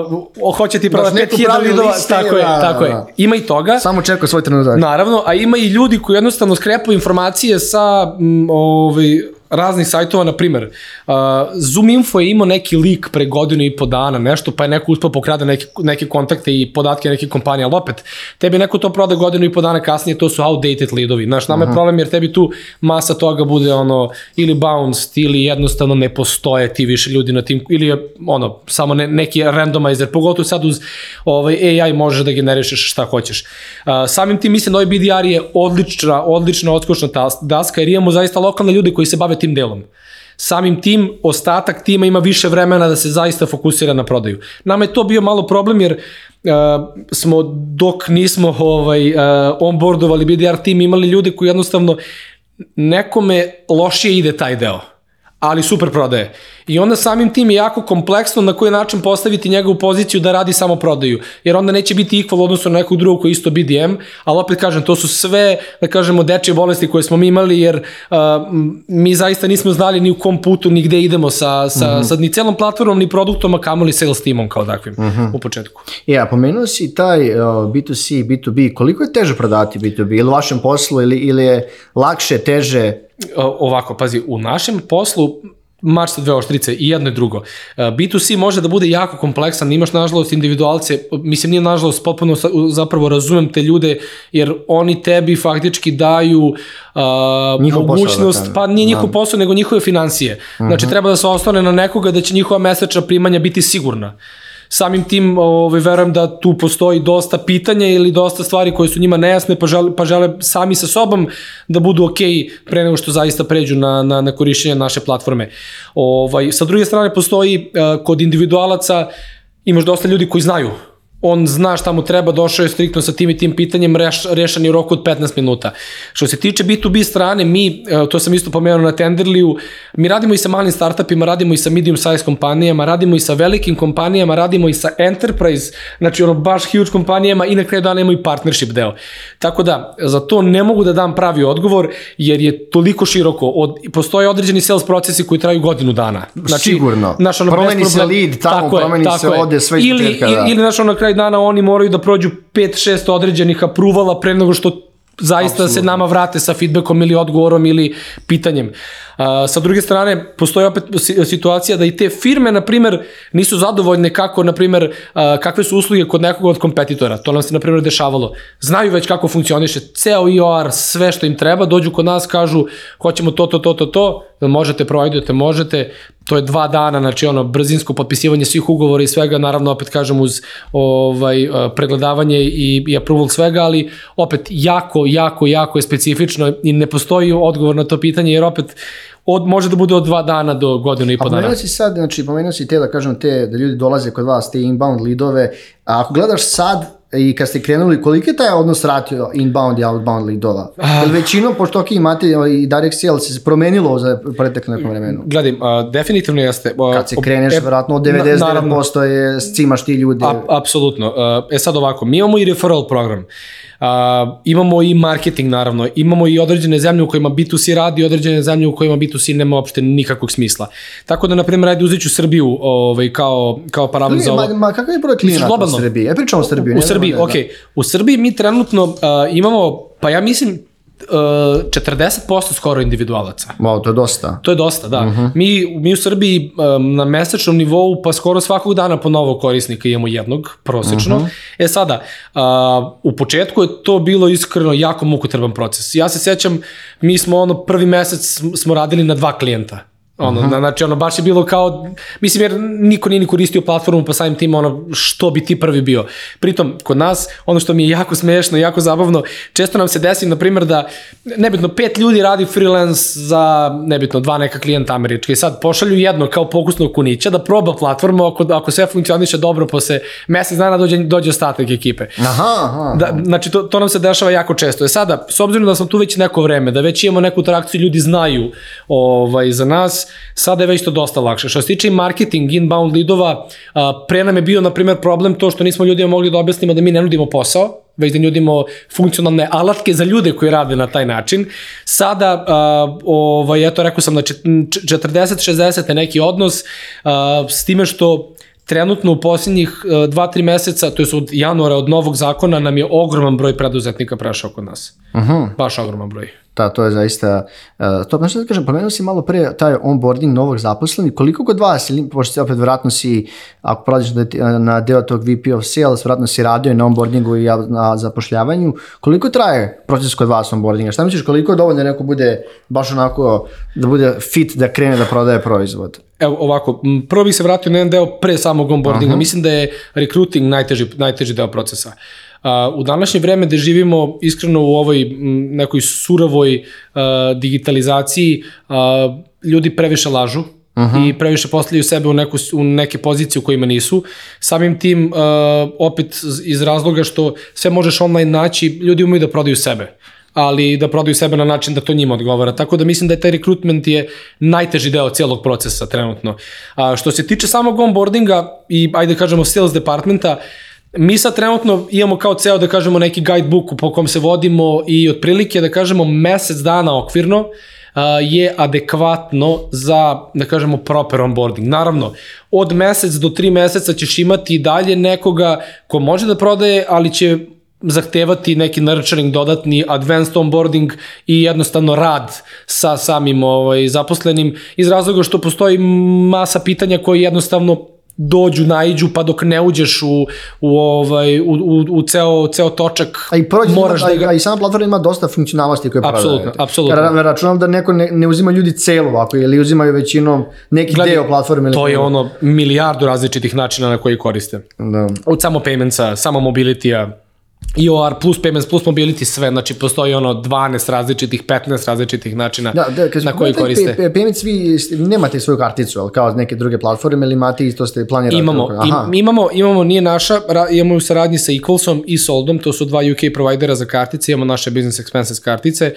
o, hoće ti prodati neku 5000 pravi lidova, liste, tako je, da, tako da, je. da. Ima i toga. Samo čekao svoj trenutak. Naravno, a ima i ljudi koji jednostavno skrepu informacije sa m, ovaj, raznih sajtova, na primer, uh, Zoom Info je imao neki lik pre godinu i po dana, nešto, pa je neko uspio pokrada neke, neke kontakte i podatke neke kompanije, ali opet, tebi neko to proda godinu i po dana kasnije, to su outdated lidovi. Znaš, nama je problem jer tebi tu masa toga bude ono, ili bounced, ili jednostavno ne postoje ti više ljudi na tim, ili je ono, samo ne, neki randomizer, pogotovo sad uz ovaj, AI možeš da generišeš šta hoćeš. Uh, samim tim mislim da ovaj BDR je odlična, odlična odskočna daska jer imamo zaista lokalne ljude koji se bave tim delom. Samim tim, ostatak tima ima više vremena da se zaista fokusira na prodaju. Nama je to bio malo problem jer uh, smo dok nismo ovaj, uh, onboardovali BDR tim imali ljude koji jednostavno nekome lošije ide taj deo ali super prodaje. I onda samim tim je jako kompleksno na koji način postaviti njegovu poziciju da radi samo prodaju. Jer onda neće biti equal odnosno na nekog drugog koji isto BDM, ali opet kažem, to su sve, da kažemo, dečje bolesti koje smo mi imali, jer uh, mi zaista nismo znali ni u kom putu, ni gde idemo sa, sa, mm -hmm. sa ni celom platformom, ni produktom, a kamoli sales timom kao takvim mm -hmm. u početku. Ja, pomenuo si taj uh, B2C, B2B, koliko je teže prodati B2B? Ili u vašem poslu, ili, ili je lakše, teže ovako, pazi, u našem poslu mač sa dve oštrice i jedno i drugo. B2C može da bude jako kompleksan, imaš nažalost individualce, mislim nije nažalost potpuno zapravo razumem te ljude jer oni tebi faktički daju uh, njihov mogućnost, posao, da pa nije njihov da. posao nego njihove financije. Uh -huh. Znači mhm. treba da se ostane na nekoga da će njihova mesečna primanja biti sigurna. Uh, samim tim ovaj, verujem da tu postoji dosta pitanja ili dosta stvari koje su njima nejasne pa žele, pa žele sami sa sobom da budu ok pre nego što zaista pređu na, na, na korišćenje naše platforme. Ovaj, sa druge strane postoji uh, kod individualaca imaš dosta ljudi koji znaju on zna šta mu treba, došao je striktno sa tim i tim pitanjem, reš, rešan je u roku od 15 minuta. Što se tiče B2B strane, mi, e, to sam isto pomenuo na Tenderliju, mi radimo i sa malim startupima, radimo i sa medium size kompanijama, radimo i sa velikim kompanijama, radimo i sa enterprise, znači ono baš huge kompanijama i na kraju dana imamo i partnership deo. Tako da, za to ne mogu da dam pravi odgovor, jer je toliko široko. Od, postoje određeni sales procesi koji traju godinu dana. Znači, Sigurno. Naš, ono, promeni se lead, tamo tako promeni je, se ode sve ili, ili, da. ili, naš, ono, kraj dana oni moraju da prođu 5-6 određenih apruvala pre nego što zaista Absolutno. se nama vrate sa feedbackom ili odgovorom ili pitanjem. Uh, sa druge strane, postoji opet situacija da i te firme, na primer, nisu zadovoljne kako, na primer, uh, kakve su usluge kod nekog od kompetitora. To nam se, na primer, dešavalo. Znaju već kako funkcioniše ceo IOR, sve što im treba, dođu kod nas, kažu, hoćemo to, to, to, to, to, da možete, provajdujete, možete, to je dva dana, znači ono, brzinsko potpisivanje svih ugovora i svega, naravno, opet kažem, uz ovaj, pregledavanje i, i approval svega, ali opet jako, jako, jako je specifično i ne postoji odgovor na to pitanje, jer opet od, može da bude od dva dana do godinu i po dana. A pomenuo si sad, znači pomenuo si te da kažem te, da ljudi dolaze kod vas, te inbound lidove, a ako gledaš sad, i kad ste krenuli, koliki je taj odnos ratio inbound i outbound leadova? Ah. Većinom, pošto ok, imate i direct sales, se promenilo za pretekle nekom vremenu? Gledaj, uh, definitivno jeste. Uh, kad se kreneš, e, verovatno od 99% je cimaš ti ljude. A, apsolutno. Uh, e sad ovako, mi imamo i referral program. Uh, imamo i marketing naravno, imamo i određene zemlje u kojima B2C radi određene zemlje u kojima B2C nema uopšte nikakvog smisla. Tako da, na primjer, ajde uzet ću Srbiju ovaj, kao, kao paravan za ovo. Ma, ma kakav je broj klijenata u Srbiji? Ja pričam o Srbiji. U Srbiji, da. Da. U Srbiji mi trenutno uh, imamo, pa ja mislim, 40% skoro individualaca. Wow, to je dosta. To je dosta, da. Uh mhm. -huh. mi, mi u Srbiji um, na mesečnom nivou pa skoro svakog dana po novog korisnika imamo jednog, prosečno. Uh mhm. -huh. E sada, uh, u početku je to bilo iskreno jako mukotrban proces. Ja se sećam, mi smo ono prvi mesec smo radili na dva klijenta Ono, -huh. znači, ono, baš je bilo kao, mislim, jer niko nije ni koristio platformu, pa samim tim, ono, što bi ti prvi bio. Pritom, kod nas, ono što mi je jako smešno, jako zabavno, često nam se desi, na primjer, da, nebitno, pet ljudi radi freelance za, nebitno, dva neka klijenta američka i sad pošalju jedno kao pokusnog kunića da proba platformu, ako, ako sve funkcioniše dobro, posle mesec dana dođe, dođe ostatak ekipe. Aha, aha. Da, znači, to, to nam se dešava jako često. E sada, s obzirom da smo tu već neko vreme, da već imamo neku interakciju, ljudi znaju ovaj, za nas, sada je već to dosta lakše. Što se tiče marketing, inbound lidova, pre nam je bio, na primjer, problem to što nismo ljudima mogli da objasnimo da mi ne nudimo posao, već da nudimo funkcionalne alatke za ljude koji rade na taj način. Sada, uh, ovaj, eto, rekao sam da 40-60 je neki odnos, uh, s time što trenutno u posljednjih 2-3 meseca, to je od januara od novog zakona, nam je ogroman broj preduzetnika prešao kod nas. Uh -huh. Baš ogroman broj. Da, to je zaista, uh, to znaš da kažem, pomenuo si malo pre taj onboarding novog zaposlenih, koliko kod vas, ili, pošto si opet vratno si, ako prolaziš na, na deo tog VP of Sales, vratno si radio i na onboardingu i na zapošljavanju, koliko traje proces kod vas onboardinga? Šta misliš, koliko je dovoljno da neko bude baš onako, da bude fit da krene da prodaje proizvod? Evo ovako, prvo bih se vratio na jedan deo pre samog onboardinga. -huh. Mislim da je recruiting najteži, najteži deo procesa. Uh, u današnje vreme da živimo iskreno u ovoj nekoj surovoj uh, digitalizaciji, uh, ljudi previše lažu, Uh -huh. i previše postavljaju sebe u, neku, u neke pozicije u kojima nisu. Samim tim, uh, opet iz razloga što sve možeš online naći, ljudi umeju da prodaju sebe ali da prodaju sebe na način da to njima odgovara. Tako da mislim da je taj rekrutment je najteži deo cijelog procesa trenutno. A, što se tiče samog onboardinga i ajde da kažemo sales departmenta, mi sad trenutno imamo kao ceo da kažemo neki guidebook po kom se vodimo i otprilike da kažemo mesec dana okvirno je adekvatno za, da kažemo, proper onboarding. Naravno, od mesec do tri meseca ćeš imati dalje nekoga ko može da prodaje, ali će zahtevati neki nurturing, dodatni advanced onboarding i jednostavno rad sa samim ovaj, zaposlenim iz razloga što postoji masa pitanja koje jednostavno dođu, naiđu, pa dok ne uđeš u, u, ovaj, u, u, u ceo, ceo točak, a i prođe, moraš da ga... A i sama platforma ima dosta funkcionalnosti koje prodaje. Apsolutno, apsolutno. Ja računam da neko ne, ne uzima ljudi celo ovako, ili uzimaju većinom neki Gledi, deo platforme. Ili to je ono milijardu različitih načina na koji koriste. Da. Od samo paymentsa, samo mobility-a, IOR plus Payments plus Mobility sve, znači postoji ono 12 različitih, 15 različitih načina da, da, na koji koriste. Pay, payments vi nemate svoju karticu, ali kao neke druge platforme ili imate isto ste planirali? Imamo, im, imamo, imamo, nije naša, imamo u saradnji sa Equalsom i Soldom, to su dva UK providera za kartice, imamo naše business expenses kartice,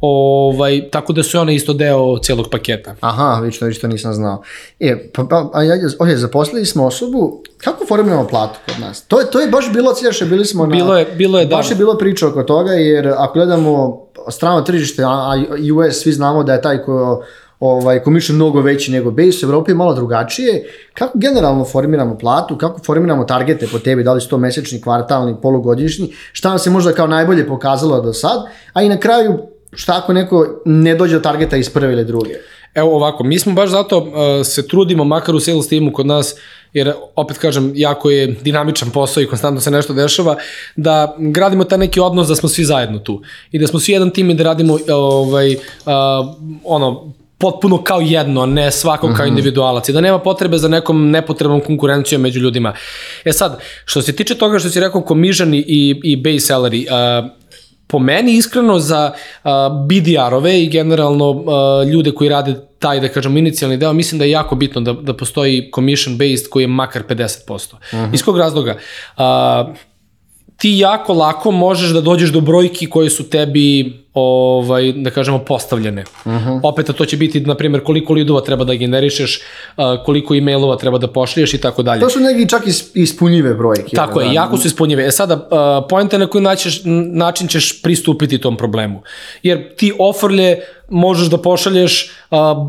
Ovaj, tako da su one isto deo celog paketa. Aha, vidiš to, to nisam znao. E, pa, pa a ja, ok, zaposlili smo osobu, kako formiramo platu kod nas? To je, to je baš bilo ciješe, bili smo na... Bilo je, bilo je, baš da. je bilo priča oko toga, jer ako gledamo strano tržište, a US, svi znamo da je taj ko ovaj, commission mnogo veći nego base, u Evropi je malo drugačije. Kako generalno formiramo platu, kako formiramo targete po tebi, da li su to mesečni, kvartalni, polugodišnji, šta nam se možda kao najbolje pokazalo do sad, a i na kraju šta ako neko ne dođe do targeta iz prve ili druge? Evo ovako, mi smo baš zato uh, se trudimo, makar u sales timu kod nas, jer opet kažem, jako je dinamičan posao i konstantno se nešto dešava, da gradimo taj neki odnos da smo svi zajedno tu i da smo svi jedan tim i da radimo ovaj, uh, ono, potpuno kao jedno, ne svako kao mhm. individualac i da nema potrebe za nekom nepotrebnom konkurencijom među ljudima. E sad, što se tiče toga što si rekao komižan i, i base salary, uh, po meni iskreno za uh, BDR-ove i generalno uh, ljude koji rade taj, da kažem, inicijalni deo, mislim da je jako bitno da, da postoji commission based koji je makar 50%. Uh -huh. Iz kog razloga? Uh, ti jako lako možeš da dođeš do brojki koje su tebi ovaj, da kažemo, postavljene. Uh mhm. -huh. Opet, to će biti, na primjer, koliko lidova treba da generišeš, koliko e-mailova treba da pošliješ i tako dalje. To su neki čak ispunjive brojke. Tako je, da. jako su ispunjive. E sada, pojente na koji način, način ćeš pristupiti tom problemu. Jer ti offerlje možeš da pošalješ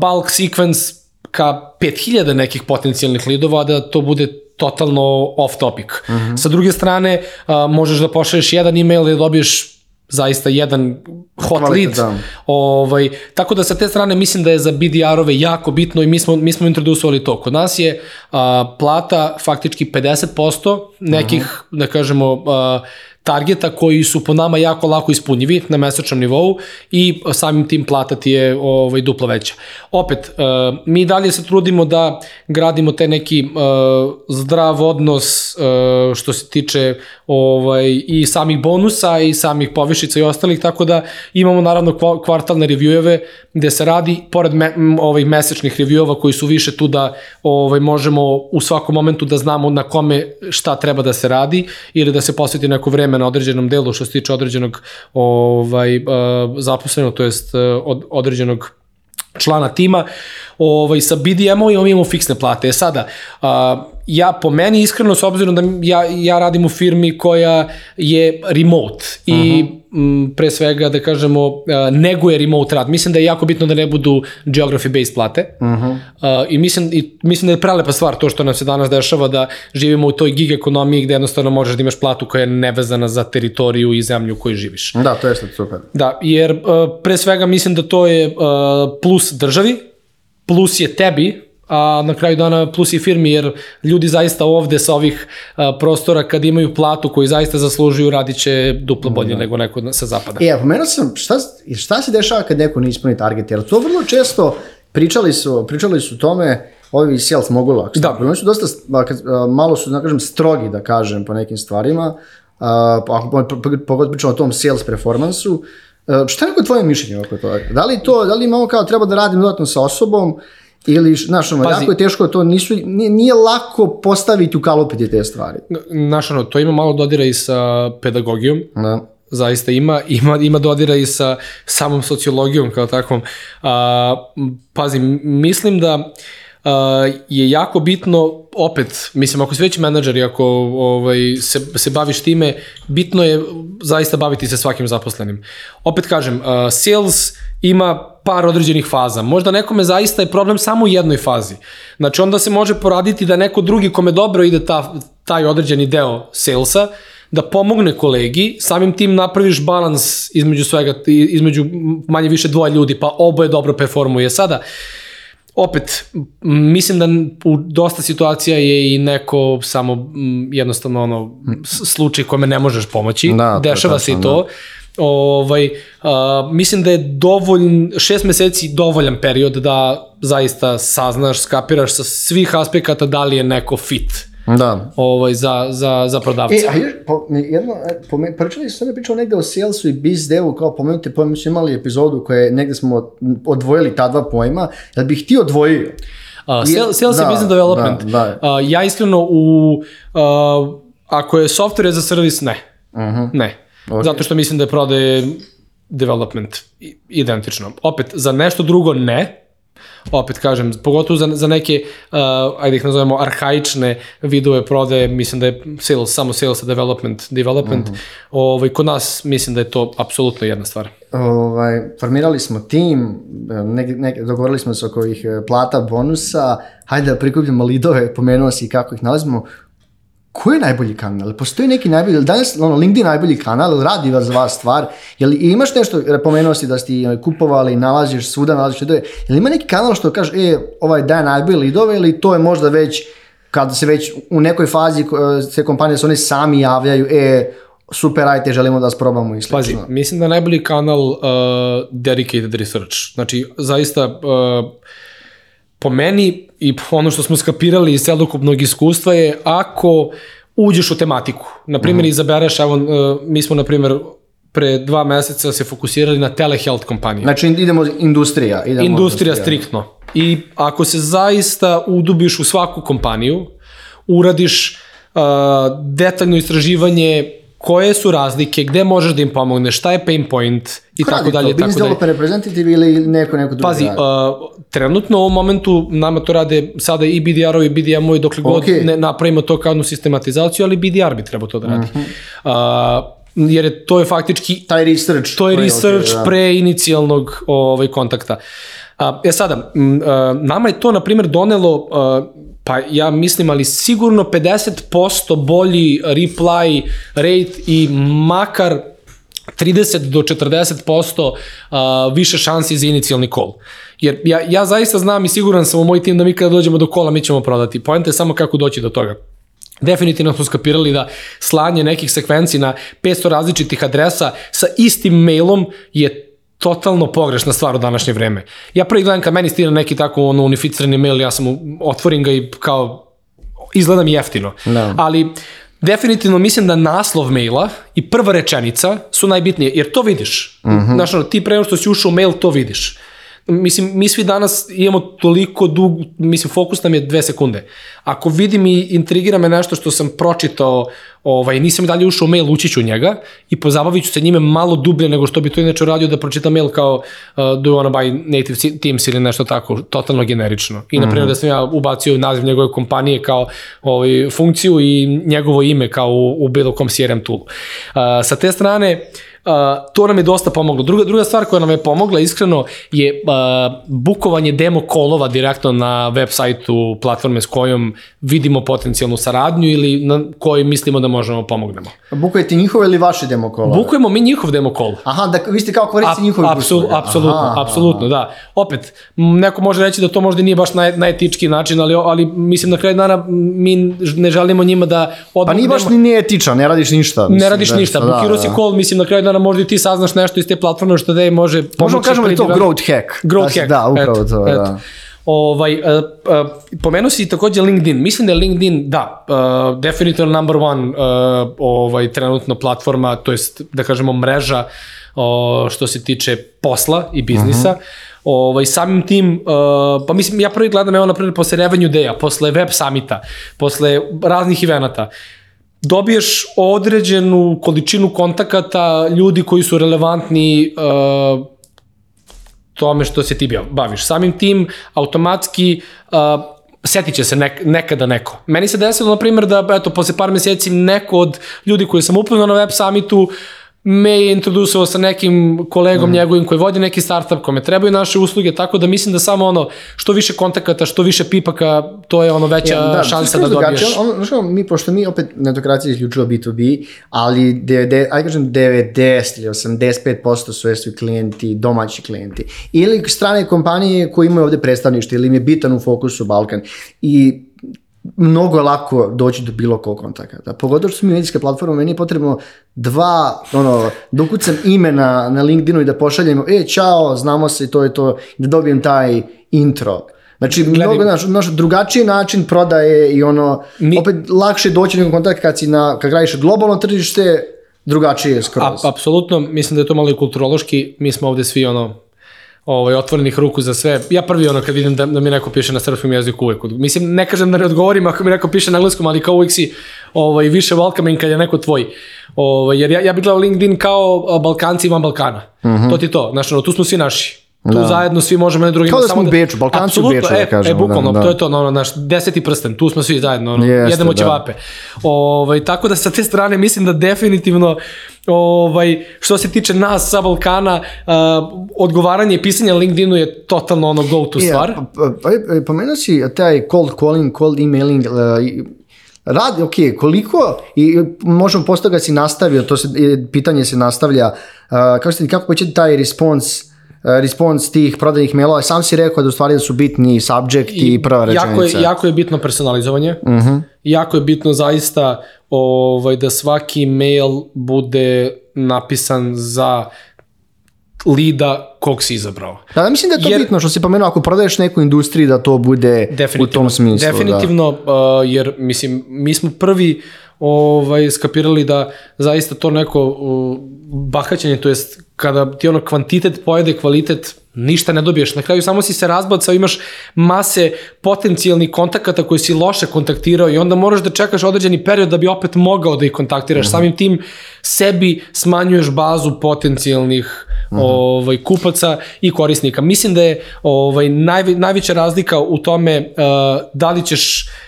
bulk sequence ka 5000 nekih potencijalnih lidova, da to bude totalno off topic. Mhm. -huh. Sa druge strane, možeš da pošalješ jedan email i da dobiješ zaista jedan hot lead. Da. Ovaj, tako da sa te strane mislim da je za BDR-ove jako bitno i mi smo, mi smo introducovali to. Kod nas je a, plata faktički 50% nekih, uh -huh. da kažemo, a, targeta koji su po nama jako lako ispunjivi na mesečnom nivou i samim tim plata ti je ovaj, duplo veća. Opet, uh, mi dalje se trudimo da gradimo te neki uh, zdrav odnos što se tiče ovaj, i samih bonusa i samih povišica i ostalih, tako da imamo naravno kvartalne revieweve gde se radi, pored me, ovih mesečnih reviewova koji su više tu da ovaj, možemo u svakom momentu da znamo na kome šta treba da se radi ili da se posveti neko vreme na određenom delu što se tiče određenog ovaj, zaposlenog, to jest od, određenog člana tima. Ovaj, sa BDM-om imamo fiksne plate. E sada, a, ja po meni iskreno, s obzirom da ja, ja radim u firmi koja je remote i uh -huh. m, pre svega da kažemo neguje remote rad. Mislim da je jako bitno da ne budu geography based plate uh -huh. a, i, mislim, i mislim da je prelepa stvar to što nam se danas dešava da živimo u toj gig ekonomiji gde jednostavno možeš da imaš platu koja je nevezana za teritoriju i zemlju u kojoj živiš. Da, to je super. Da, jer pre svega mislim da to je plus državi, plus je tebi, a na kraju dana plus i firmi, jer ljudi zaista ovde sa ovih a, prostora kad imaju platu koju zaista zaslužuju, radit će duplo bolje da. nego neko sa zapada. E, pomenuo sam, šta, šta se dešava kad neko ne ispuni target? Jer to vrlo često pričali su, pričali su tome ovi sales mogula. Da. Oni su dosta, malo su, da kažem, strogi, da kažem, po nekim stvarima. A, ako pogod pričamo o tom sales performansu, šta je neko tvoje mišljenje oko toga? Da li to, da li imamo kao treba da radim dodatno sa osobom, Ili, znaš, ono, Pazi, jako je teško, to nisu, nije, nije lako postaviti u kalupiti te stvari. Znaš, ono, to ima malo dodira i sa pedagogijom. Da. Zaista ima, ima, ima dodira i sa samom sociologijom kao takvom. A, pazi, mislim da a, je jako bitno, opet, mislim, ako si već menadžer i ako ovaj, se, se baviš time, bitno je zaista baviti se svakim zaposlenim. Opet kažem, sales ima par određenih faza. Možda nekome zaista je problem samo u jednoj fazi. Znači onda se može poraditi da neko drugi kome dobro ide ta, taj određeni deo salesa, da pomogne kolegi, samim tim napraviš balans između svega, između manje više dvoje ljudi, pa oboje dobro performuje. Sada, opet, mislim da u dosta situacija je i neko samo jednostavno ono, slučaj kome ne možeš pomoći, da, dešava se i to. Da. Ovaj, a, mislim da je dovoljn, šest meseci dovoljan period da zaista saznaš, skapiraš sa svih aspekata da li je neko fit da. ovaj, za, za, za prodavca. E, a još, po, jedno, e, po, pričali smo, pričao negde o salesu i biz devu, kao pomenuti pojma, smo imali epizodu koje negde smo odvojili ta dva pojma, jel bih ti odvojio? Uh, sales, sales da, je business development. Da, da. Uh, ja iskreno u, uh, ako je software za servis, ne. Uh mhm. -huh. Ne. Okay. Zato što mislim da je prodaje development identično. Opet, za nešto drugo ne, opet kažem, pogotovo za, za neke, uh, ajde ih nazovemo, arhaične vidove prodaje, mislim da je sales, samo sales development, development. Mm -hmm. ovaj, kod nas mislim da je to apsolutno jedna stvar. Ovaj, formirali smo tim, ne, ne, dogovorili smo se oko ovih e, plata, bonusa, hajde da prikupimo lidove, pomenuo si kako ih nalazimo ko je najbolji kanal? Postoji neki najbolji, danas ono, LinkedIn najbolji kanal, radi za vas stvar? Jel imaš nešto, pomenuo si da si kupovali, nalaziš svuda, nalaziš lidove, jel ima neki kanal što kaže, e, ovaj daje najbolji lidove ili to je možda već, kad se već u nekoj fazi se kompanije se oni sami javljaju, e, super, ajte, želimo da sprobamo i slično. Pazi, mislim da je najbolji kanal uh, dedicated research. Znači, zaista, uh, po meni i ono što smo skapirali iz celokupnog iskustva je ako uđeš u tematiku. Na primjer, mm. izabereš, evo, uh, mi smo, na primjer, pre dva meseca se fokusirali na telehealth kompanije. Znači, idemo industrija. Idemo industrija, industrija striktno. I ako se zaista udubiš u svaku kompaniju, uradiš uh, detaljno istraživanje koje su razlike, gde možeš da im pomogneš, šta je pain point i Ko tako dalje. Business developer reprezentative ili neko, neko drugi Pazi, uh, trenutno u ovom momentu nama to rade sada i BDR-ovi i BDM-ovi dokle okay. god ne napravimo to kao jednu sistematizaciju, ali BDR bi trebao to da radi. Uh -huh. uh, jer je, to je faktički... Taj research. To je research okay, da. pre inicijalnog ovaj, kontakta. Uh, e sada, m, uh, nama je to, na primjer, donelo uh, pa ja mislim, ali sigurno 50% bolji reply rate i makar 30 do 40% uh, više šansi za inicijalni call. Jer ja, ja zaista znam i siguran sam u moj tim da mi kada dođemo do kola mi ćemo prodati. Poenta je samo kako doći do toga. Definitivno smo skapirali da slanje nekih sekvenci na 500 različitih adresa sa istim mailom je totalno pogrešna stvar u današnje vreme. Ja prvi gledam kad meni stigne neki tako ono unificirani mail, ja sam otvorim ga i kao izgledam jeftino. No. Ali definitivno mislim da naslov maila i prva rečenica su najbitnije, jer to vidiš. Mm -hmm. Znaš, ti pre što si ušao u mail, to vidiš. Mislim, mi svi danas imamo toliko dug, mislim, fokus nam je dve sekunde. Ako vidim i intrigira me nešto što sam pročitao, ovaj, nisam dalje ušao u mail, ući ću njega i pozabavit ću se njime malo dublje nego što bi to inače radio da pročitam mail kao uh, do you wanna buy native teams ili nešto tako, totalno generično. I, na primjer, mm -hmm. da sam ja ubacio naziv njegove kompanije kao ovaj, funkciju i njegovo ime kao u, u bilo kom CRM toolu. Uh, sa te strane, uh, Uh, to nam je dosta pomoglo. Druga, druga stvar koja nam je pomogla iskreno je uh, bukovanje demo kolova direktno na web sajtu platforme s kojom vidimo potencijalnu saradnju ili na kojoj mislimo da možemo pomognemo. Bukujete njihove ili vaše demo kolove? Bukujemo mi njihov demo kol. Aha, da vi ste kao koristi njihovi apsul, Apsolutno, apsolutno, da. Opet, neko može reći da to možda nije baš naj, najetički način, ali, ali mislim na kraju dana mi ne želimo njima da... Pa nije baš ni nije etičan, ne radiš ništa. Mislim, ne radiš da, ništa, da, bukirao da, si kol, mislim na kraju dana možda i ti saznaš nešto iz te platforme što da je može pomoći. Možemo kažemo da je to growth hack. Growth hack. Da, upravo eto, to, eto. da. Ovaj, uh, uh, pomenuo si takođe LinkedIn. Mislim da je LinkedIn, da, uh, definitivno number one uh, ovaj, trenutno platforma, to jest, da kažemo, mreža uh, što se tiče posla i biznisa. Uh mhm. -huh. Ovaj, samim tim, uh, pa mislim, ja prvi gledam, evo, na primjer, posle Revenue Day-a, posle Web Summita, posle raznih eventa, uh, dobiješ određenu količinu kontakata ljudi koji su relevantni uh, tome što se ti baviš. Samim tim, automatski, uh, setit će se nek, nekada neko. Meni se desilo, na primjer, da, eto, posle par meseci neko od ljudi koji sam upoznao na web summitu uh, me je introducovao sa nekim kolegom mm. njegovim koji vodi neki startup kome trebaju naše usluge, tako da mislim da samo ono što više kontakata, što više pipaka, to je ono veća ja, da, šansa da dobiješ. Ono, ono, mi, pošto mi opet netokracija isključila B2B, ali 90, aj kažem 90 ili 85% su svi klijenti, domaći klijenti. Ili strane kompanije koji imaju ovde predstavnište ili im je bitan u fokusu Balkan. I mnogo je lako doći do bilo kog kontakata. Pogotovo što su mi medijske platforme, meni je potrebno dva, ono, dokucam ime na, na LinkedInu i da pošaljem, e, čao, znamo se i to je to, da dobijem taj intro. Znači, Gledam. mnogo, znaš, znaš, drugačiji način prodaje i ono, Mi... opet lakše doći do kontakta kad si na, kad gradiš globalno tržište, drugačije skroz. A, apsolutno, mislim da je to malo i kulturološki, mi smo ovde svi ono, ovaj, otvorenih ruku za sve. Ja prvi ono kad vidim da, da mi neko piše na srpskom jeziku uvek. Mislim, ne kažem da ne odgovorim ako mi neko piše na engleskom, ali kao uvek si ovaj, više welcoming kad je neko tvoj. Ovaj, jer ja, ja bih gledao LinkedIn kao Balkanci van Balkana. Mhm. -huh. To ti to. Znači, no, tu smo svi naši. Tu da. zajedno svi možemo na drugim. Kao da smo u Beču, Balkanci u Beču, da e, kažemo. E, bukvalno, da, da. to je to, no, naš deseti prsten, tu smo svi zajedno, ono, Jeste, jedemo da. ćevape. Ovaj, tako da sa te strane mislim da definitivno ovaj, što se tiče nas sa Balkana, uh, odgovaranje i pisanje LinkedInu je totalno ono go to stvar. Yeah, pa, pa, pa, pomenuo si taj cold calling, cold emailing, uh, radi, ok, koliko, i možemo posto ga si nastavio, to se, pitanje se nastavlja, uh, kako, ste, kako će taj response E, response tih prodajnih mailova, sam si rekao da u stvari da su bitni subject i, i prva rečenica. Jako je, jako je bitno personalizovanje, uh mhm. -huh. jako je bitno zaista ovaj, da svaki mail bude napisan za lida kog si izabrao. Da, da mislim da je to jer, bitno što si pomenuo, ako prodaješ neku industriju da to bude u tom smislu. Da. Definitivno, da. uh, jer mislim, mi smo prvi ovaj, skapirali da zaista to neko uh, bahaćenje, to jest kada ti ono kvantitet pojede kvalitet, ništa ne dobiješ. Na kraju samo si se razbacao, imaš mase potencijalnih kontakata koje si loše kontaktirao i onda moraš da čekaš određeni period da bi opet mogao da ih kontaktiraš. Mm -hmm. Samim tim sebi smanjuješ bazu potencijalnih mm -hmm. ovaj, kupaca i korisnika. Mislim da je ovaj, najve, najveća razlika u tome uh, da li ćeš Uh,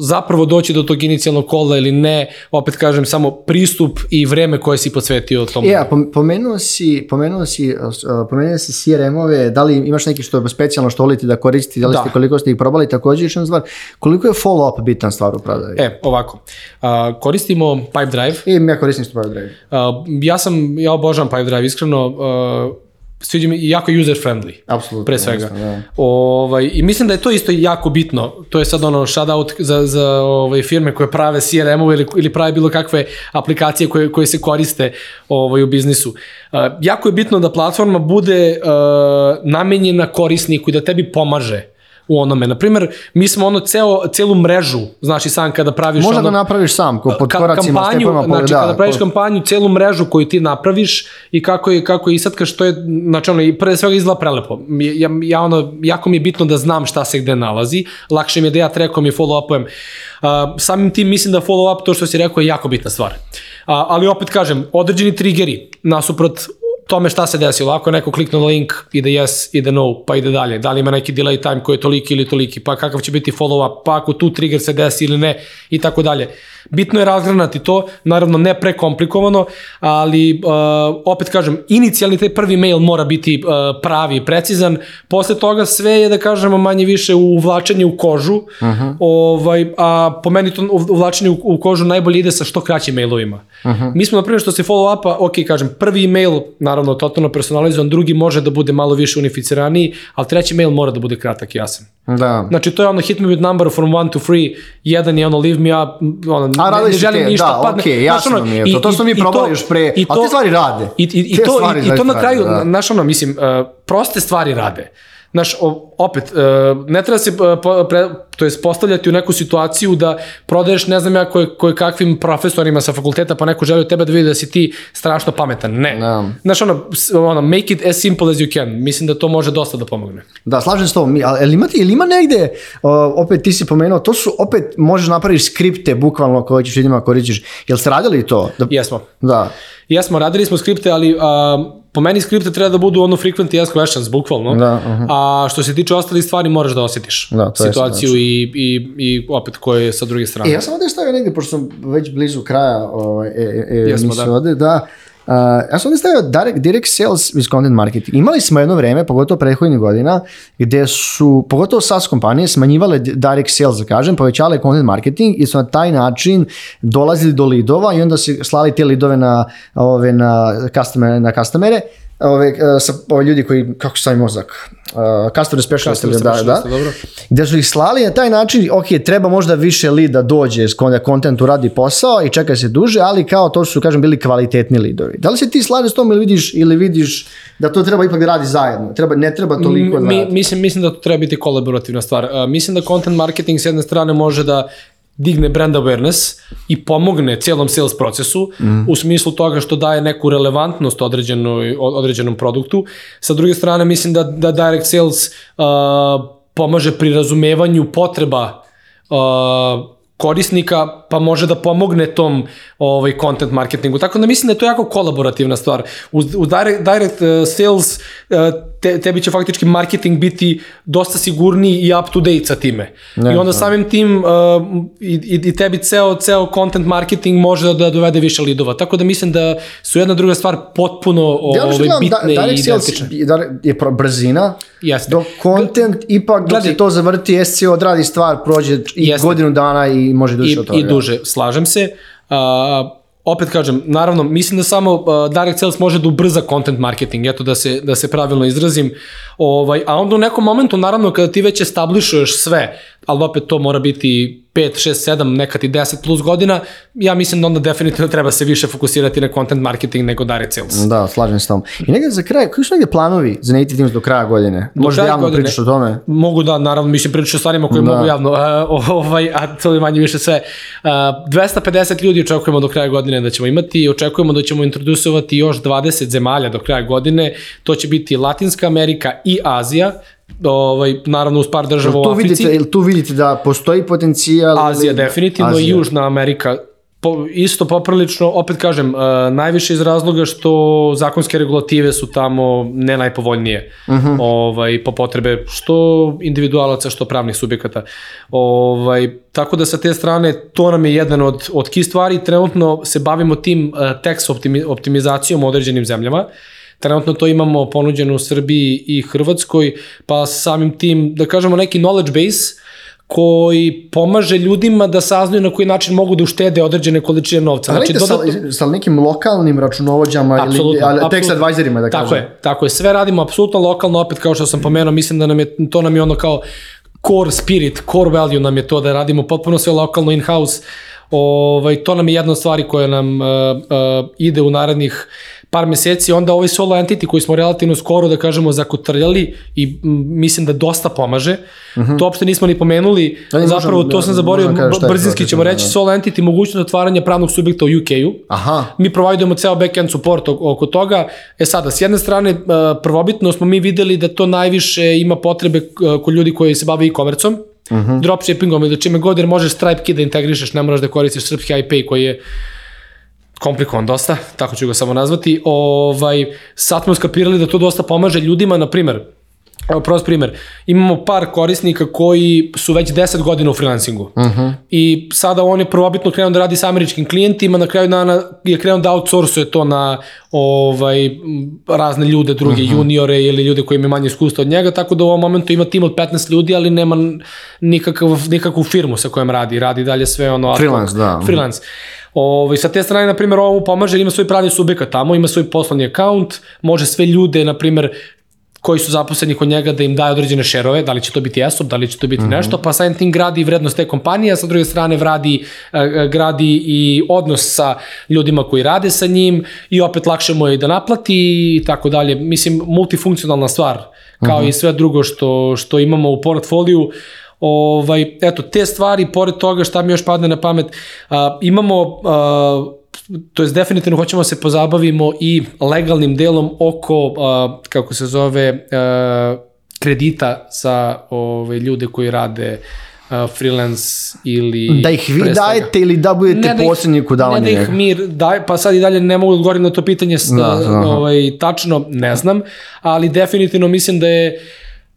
zapravo doći do tog inicijalnog kola ili ne, opet kažem samo pristup i vreme koje si posvetio tom. Ja, pomenuo si, pomenuo si, uh, pomenuo si CRM-ove, da li imaš neki što je specijalno što volite da koristite, da li da. ste koliko ste ih probali, takođe još jedna stvar, koliko je follow-up bitan stvar u prodaji? E, ovako, koristimo Pipedrive. I ja koristim Pipedrive. Uh, ja sam, ja obožavam Pipedrive, iskreno, sviđa mi jako user friendly. Apsolutno. Pre svega. Jasno, da. ovaj, I mislim da je to isto jako bitno. To je sad ono shout out za, za ovaj, firme koje prave CRM-ove ili, ili prave bilo kakve aplikacije koje, koje se koriste ovaj, u biznisu. Uh, jako je bitno da platforma bude uh, namenjena korisniku i da tebi pomaže u onome. Naprimer, mi smo ono ceo, celu mrežu, znači sam kada praviš Možda ono, da napraviš sam, ko pod ka, koracima, kampanju, stepovima, po- znači da, kada praviš po- kampanju, celu mrežu koju ti napraviš i kako je, kako je isatkaš, to je, znači ono, i pre svega izgleda prelepo. Ja, ja ono, jako mi je bitno da znam šta se gde nalazi, lakše mi je da ja trekom i follow-upujem. Uh, samim tim mislim da follow-up, to što si rekao, je jako bitna stvar. Uh, ali opet kažem, određeni triggeri, nasuprot tome šta se desilo. Ako je neko kliknuo na link, ide yes, ide no, pa ide dalje. Da li ima neki delay time koji je toliki ili toliki, pa kakav će biti follow-up, pa ako tu trigger se desi ili ne, i tako dalje. Bitno je razgranati to, naravno ne prekomplikovano, ali uh, opet kažem, inicijalni taj prvi mail mora biti uh, pravi i precizan, posle toga sve je da kažemo manje više u uvlačenje u kožu, uh -huh. ovaj, a po meni to uvlačenje u, u kožu najbolje ide sa što kraćim mailovima. Uh -huh. Mi smo, na primjer, što se follow-upa, ok, kažem, prvi mail, naravno, totalno personalizovan, drugi može da bude malo više unificiraniji, ali treći mail mora da bude kratak i jasan. Da. Znači, to je ono hit me with number from one to three, jedan je ono leave me up, ono, A ne, ne želim te, ništa. da, padne. okej, Znaš, jasno mi je to. To smo mi probali još pre, i ali te stvari rade. I, i, i, to, i, i to na kraju, da. znaš ono, mislim, uh, proste stvari rade. Znaš, opet, uh, ne treba se, pre, to je postavljati u neku situaciju da prodaješ, ne znam ja, koje, koje kakvim profesorima sa fakulteta, pa neko želi od tebe da vidi da si ti strašno pametan. Ne. Da. Znaš, ono, ono, make it as simple as you can. Mislim da to može dosta da pomogne. Da, slažem se s tobom. Ali ima, jel ima negde, opet ti si pomenuo, to su opet, možeš napraviti skripte bukvalno koje ćeš ljudima koristiš. Jel ste radili to? Da, Jesmo. da. Jesmo, radili smo skripte, ali a, po meni skripte treba da budu ono frequent yes questions, bukvalno. Da, aha. A što se tiče ostalih stvari, moraš da osjetiš Da, to situaciju i, i, i opet koje je sa druge strane. E, ja sam ovdje stavio negdje, pošto sam već blizu kraja ovaj, e, e, e, Jesmo, da. ovdje, da. Uh, ja sam stavio direct, direct sales with content marketing. Imali smo jedno vreme, pogotovo prethodnih godina, gdje su, pogotovo SaaS kompanije, smanjivale di- direct sales, da kažem, povećale content marketing i su na taj način dolazili do lidova i onda su slali te lidove na, ove, na, customer, na customere, ove, e, sa, ove ljudi koji, kako se stavi mozak, uh, customer specialist, Customer da, da, specialist, dobro. gde su ih slali na taj način, ok, treba možda više lead da dođe, da kontent uradi posao i čeka se duže, ali kao to su, kažem, bili kvalitetni lidovi. Da li se ti slažeš s tom ili vidiš, ili vidiš da to treba ipak da radi zajedno? Treba, ne treba toliko da Mi, mislim, mislim da to treba biti kolaborativna stvar. Uh, mislim da content marketing s jedne strane može da digne brand awareness i pomogne cijelom sales procesu mm. u smislu toga što daje neku relevantnost određenoj, određenom produktu. Sa druge strane, mislim da, da direct sales uh, pomaže pri razumevanju potreba uh, korisnika, pa može da pomogne tom ovaj content marketingu. Tako da mislim da je to jako kolaborativna stvar. Uz, uz direct, direct uh, sales uh, te, tebi će faktički marketing biti dosta sigurniji i up to date sa time. Ne, I onda da. samim tim uh, i, i, i tebi ceo, ceo content marketing može da dovede više lidova. Tako da mislim da su jedna druga stvar potpuno ovaj, gledam, bitne da, i direct sales identične. da- je brzina, Jeste. dok content ipak dok Gledaj- se to zavrti, SEO odradi stvar, prođe i Jeste. godinu dana i može duže I, od toga. i duže, slažem se. Uh, opet kažem, naravno, mislim da samo uh, direct sales može da ubrza content marketing, eto da se, da se pravilno izrazim, ovaj, a onda u nekom momentu, naravno, kada ti već establišuješ sve, ali opet to mora biti 5, 6, 7, nekad i 10 plus godina, ja mislim da onda definitivno treba se više fokusirati na content marketing nego direct sales. Da, slažem se s tom. I negdje za kraj, koji su negdje planovi za Native Teams do kraja godine? Do Možda javno godine. pričaš o tome? Mogu da, naravno, mislim pričati o stvarima koje Da. mogu javno, uh, ovaj, a to je manje više sve. Uh, 250 ljudi očekujemo do kraja godine da ćemo imati, očekujemo da ćemo introdusovati još 20 zemalja do kraja godine, to će biti Latinska Amerika i Azija, ovaj, naravno uz par država u Tu Africi. vidite, jel tu vidite da postoji potencijal? Azija ili- definitivno Azija. i Južna Amerika po, isto poprilično, opet kažem, uh, najviše iz razloga što zakonske regulative su tamo ne najpovoljnije uh Mhm. -huh. ovaj, po potrebe što individualaca, što pravnih subjekata. Ovaj, tako da sa te strane to nam je jedan od, od key stvari. Trenutno se bavimo tim uh, tax optimi, optimizacijom u određenim zemljama. Trenutno to imamo ponuđeno u Srbiji i Hrvatskoj, pa samim tim, da kažemo, neki knowledge base koji pomaže ljudima da saznaju na koji način mogu da uštede određene količine novca. Znači, Znači, sa, dodatno, sa nekim lokalnim računovođama ili Apsolutno, ali, tax advisorima, da tako kažem. je, tako je. Sve radimo apsolutno lokalno, opet kao što sam pomenuo, mislim da nam je, to nam je ono kao core spirit, core value nam je to da radimo potpuno sve lokalno in-house. Ovaj, to nam je jedna od stvari koja nam uh, uh, ide u narednih par meseci, onda ovaj solo entity koji smo relativno skoro, da kažemo, zakotrljali i mislim da dosta pomaže. Uh -huh. To uopšte nismo ni pomenuli, Mhm. Da, zapravo možemo- to sam da, zaboravio, kažem šta je brzinski ćemo da, reći, da. solo entity mogućnost otvaranja pravnog subjekta u UK-u. Mi provajdujemo ceo backend support oko- oko toga. E sada, s jedne strane, e, prvobitno smo mi videli da to najviše ima potrebe e, kod ljudi koji se bave e-commerceom, uh Mhm. -huh. dropshippingom ili čime god, jer možeš Stripe Key da integrišeš, ne moraš da koristiš srpski IP koji je komplikovan dosta, tako ću ga samo nazvati. Ovaj, sad smo skapirali da to dosta pomaže ljudima, na primer, Evo prost primer, imamo par korisnika koji su već 10 godina u freelancingu uh -huh. i sada on je prvobitno krenuo da radi sa američkim klijentima, na kraju dana je krenuo da outsourcuje to na ovaj, razne ljude, druge uh -huh. juniore ili ljude koji imaju manje iskustva od njega, tako da u ovom momentu ima tim od 15 ljudi, ali nema nikakav, nikakvu firmu sa kojom radi, radi dalje sve ono... Freelance, da. Freelance. Ovaj, sa te strane, na primjer, ovo mu pomaže, ima svoj pravni subjekat tamo, ima svoj poslovni account, može sve ljude, na primjer, koji su zaposleni kod njega da im daje određene šerove, da li će to biti ESOP, da li će to biti mm -hmm. nešto, pa samim tim gradi vrednost te kompanije, a sa druge strane vradi, eh, gradi i odnos sa ljudima koji rade sa njim i opet lakše mu je da naplati i tako dalje. Mislim, multifunkcionalna stvar, kao mm -hmm. i sve drugo što, što imamo u portfoliju, Ovaj, eto, te stvari, pored toga šta mi još padne na pamet, a, imamo, a, to jest definitivno hoćemo da se pozabavimo i legalnim delom oko, a, kako se zove, a, kredita za ove, ljude koji rade a, freelance ili... Da ih vi pre svega- dajete ili da budete ne da posrednik u davanju Ne da ih mi daj, pa sad i dalje ne mogu da odgovorim na to pitanje Da, aha. ovaj, tačno, ne znam, ali definitivno mislim da je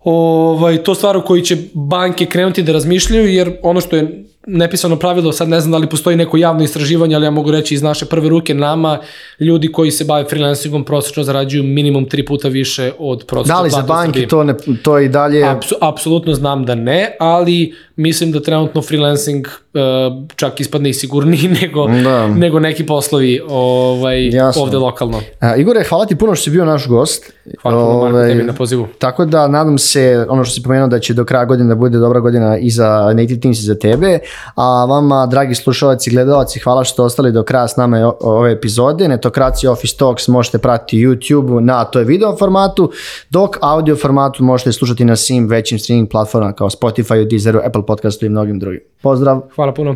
ovaj, to stvar u kojoj će banke krenuti da razmišljaju, jer ono što je nepisano pravilo, sad ne znam da li postoji neko javno istraživanje, ali ja mogu reći iz naše prve ruke nama, ljudi koji se bave freelancingom prosečno zarađuju minimum tri puta više od prosječne Da li za banke to, ne, to i dalje... Apsu, apsolutno znam da ne, ali mislim da trenutno freelancing uh, čak ispadne i sigurniji nego, Da. nego neki poslovi ovaj, Jasno. ovde lokalno. A, Igore, hvala ti puno što si bio naš gost. Hvala puno Marko Ovaj, tebi na pozivu. Tako da nadam se, ono što si pomenuo, da će do kraja godine da bude dobra godina i za Native Teams i za tebe. A vama, dragi slušalci i gledalci, hvala što ste ostali do kraja s nama ove epizode. Netokracija Office Talks možete pratiti YouTube na toj video formatu, dok audio formatu možete slušati na svim većim streaming platformama kao Spotify, Deezeru, Apple Podcastu i mnogim drugim. Pozdrav! Hvala puno.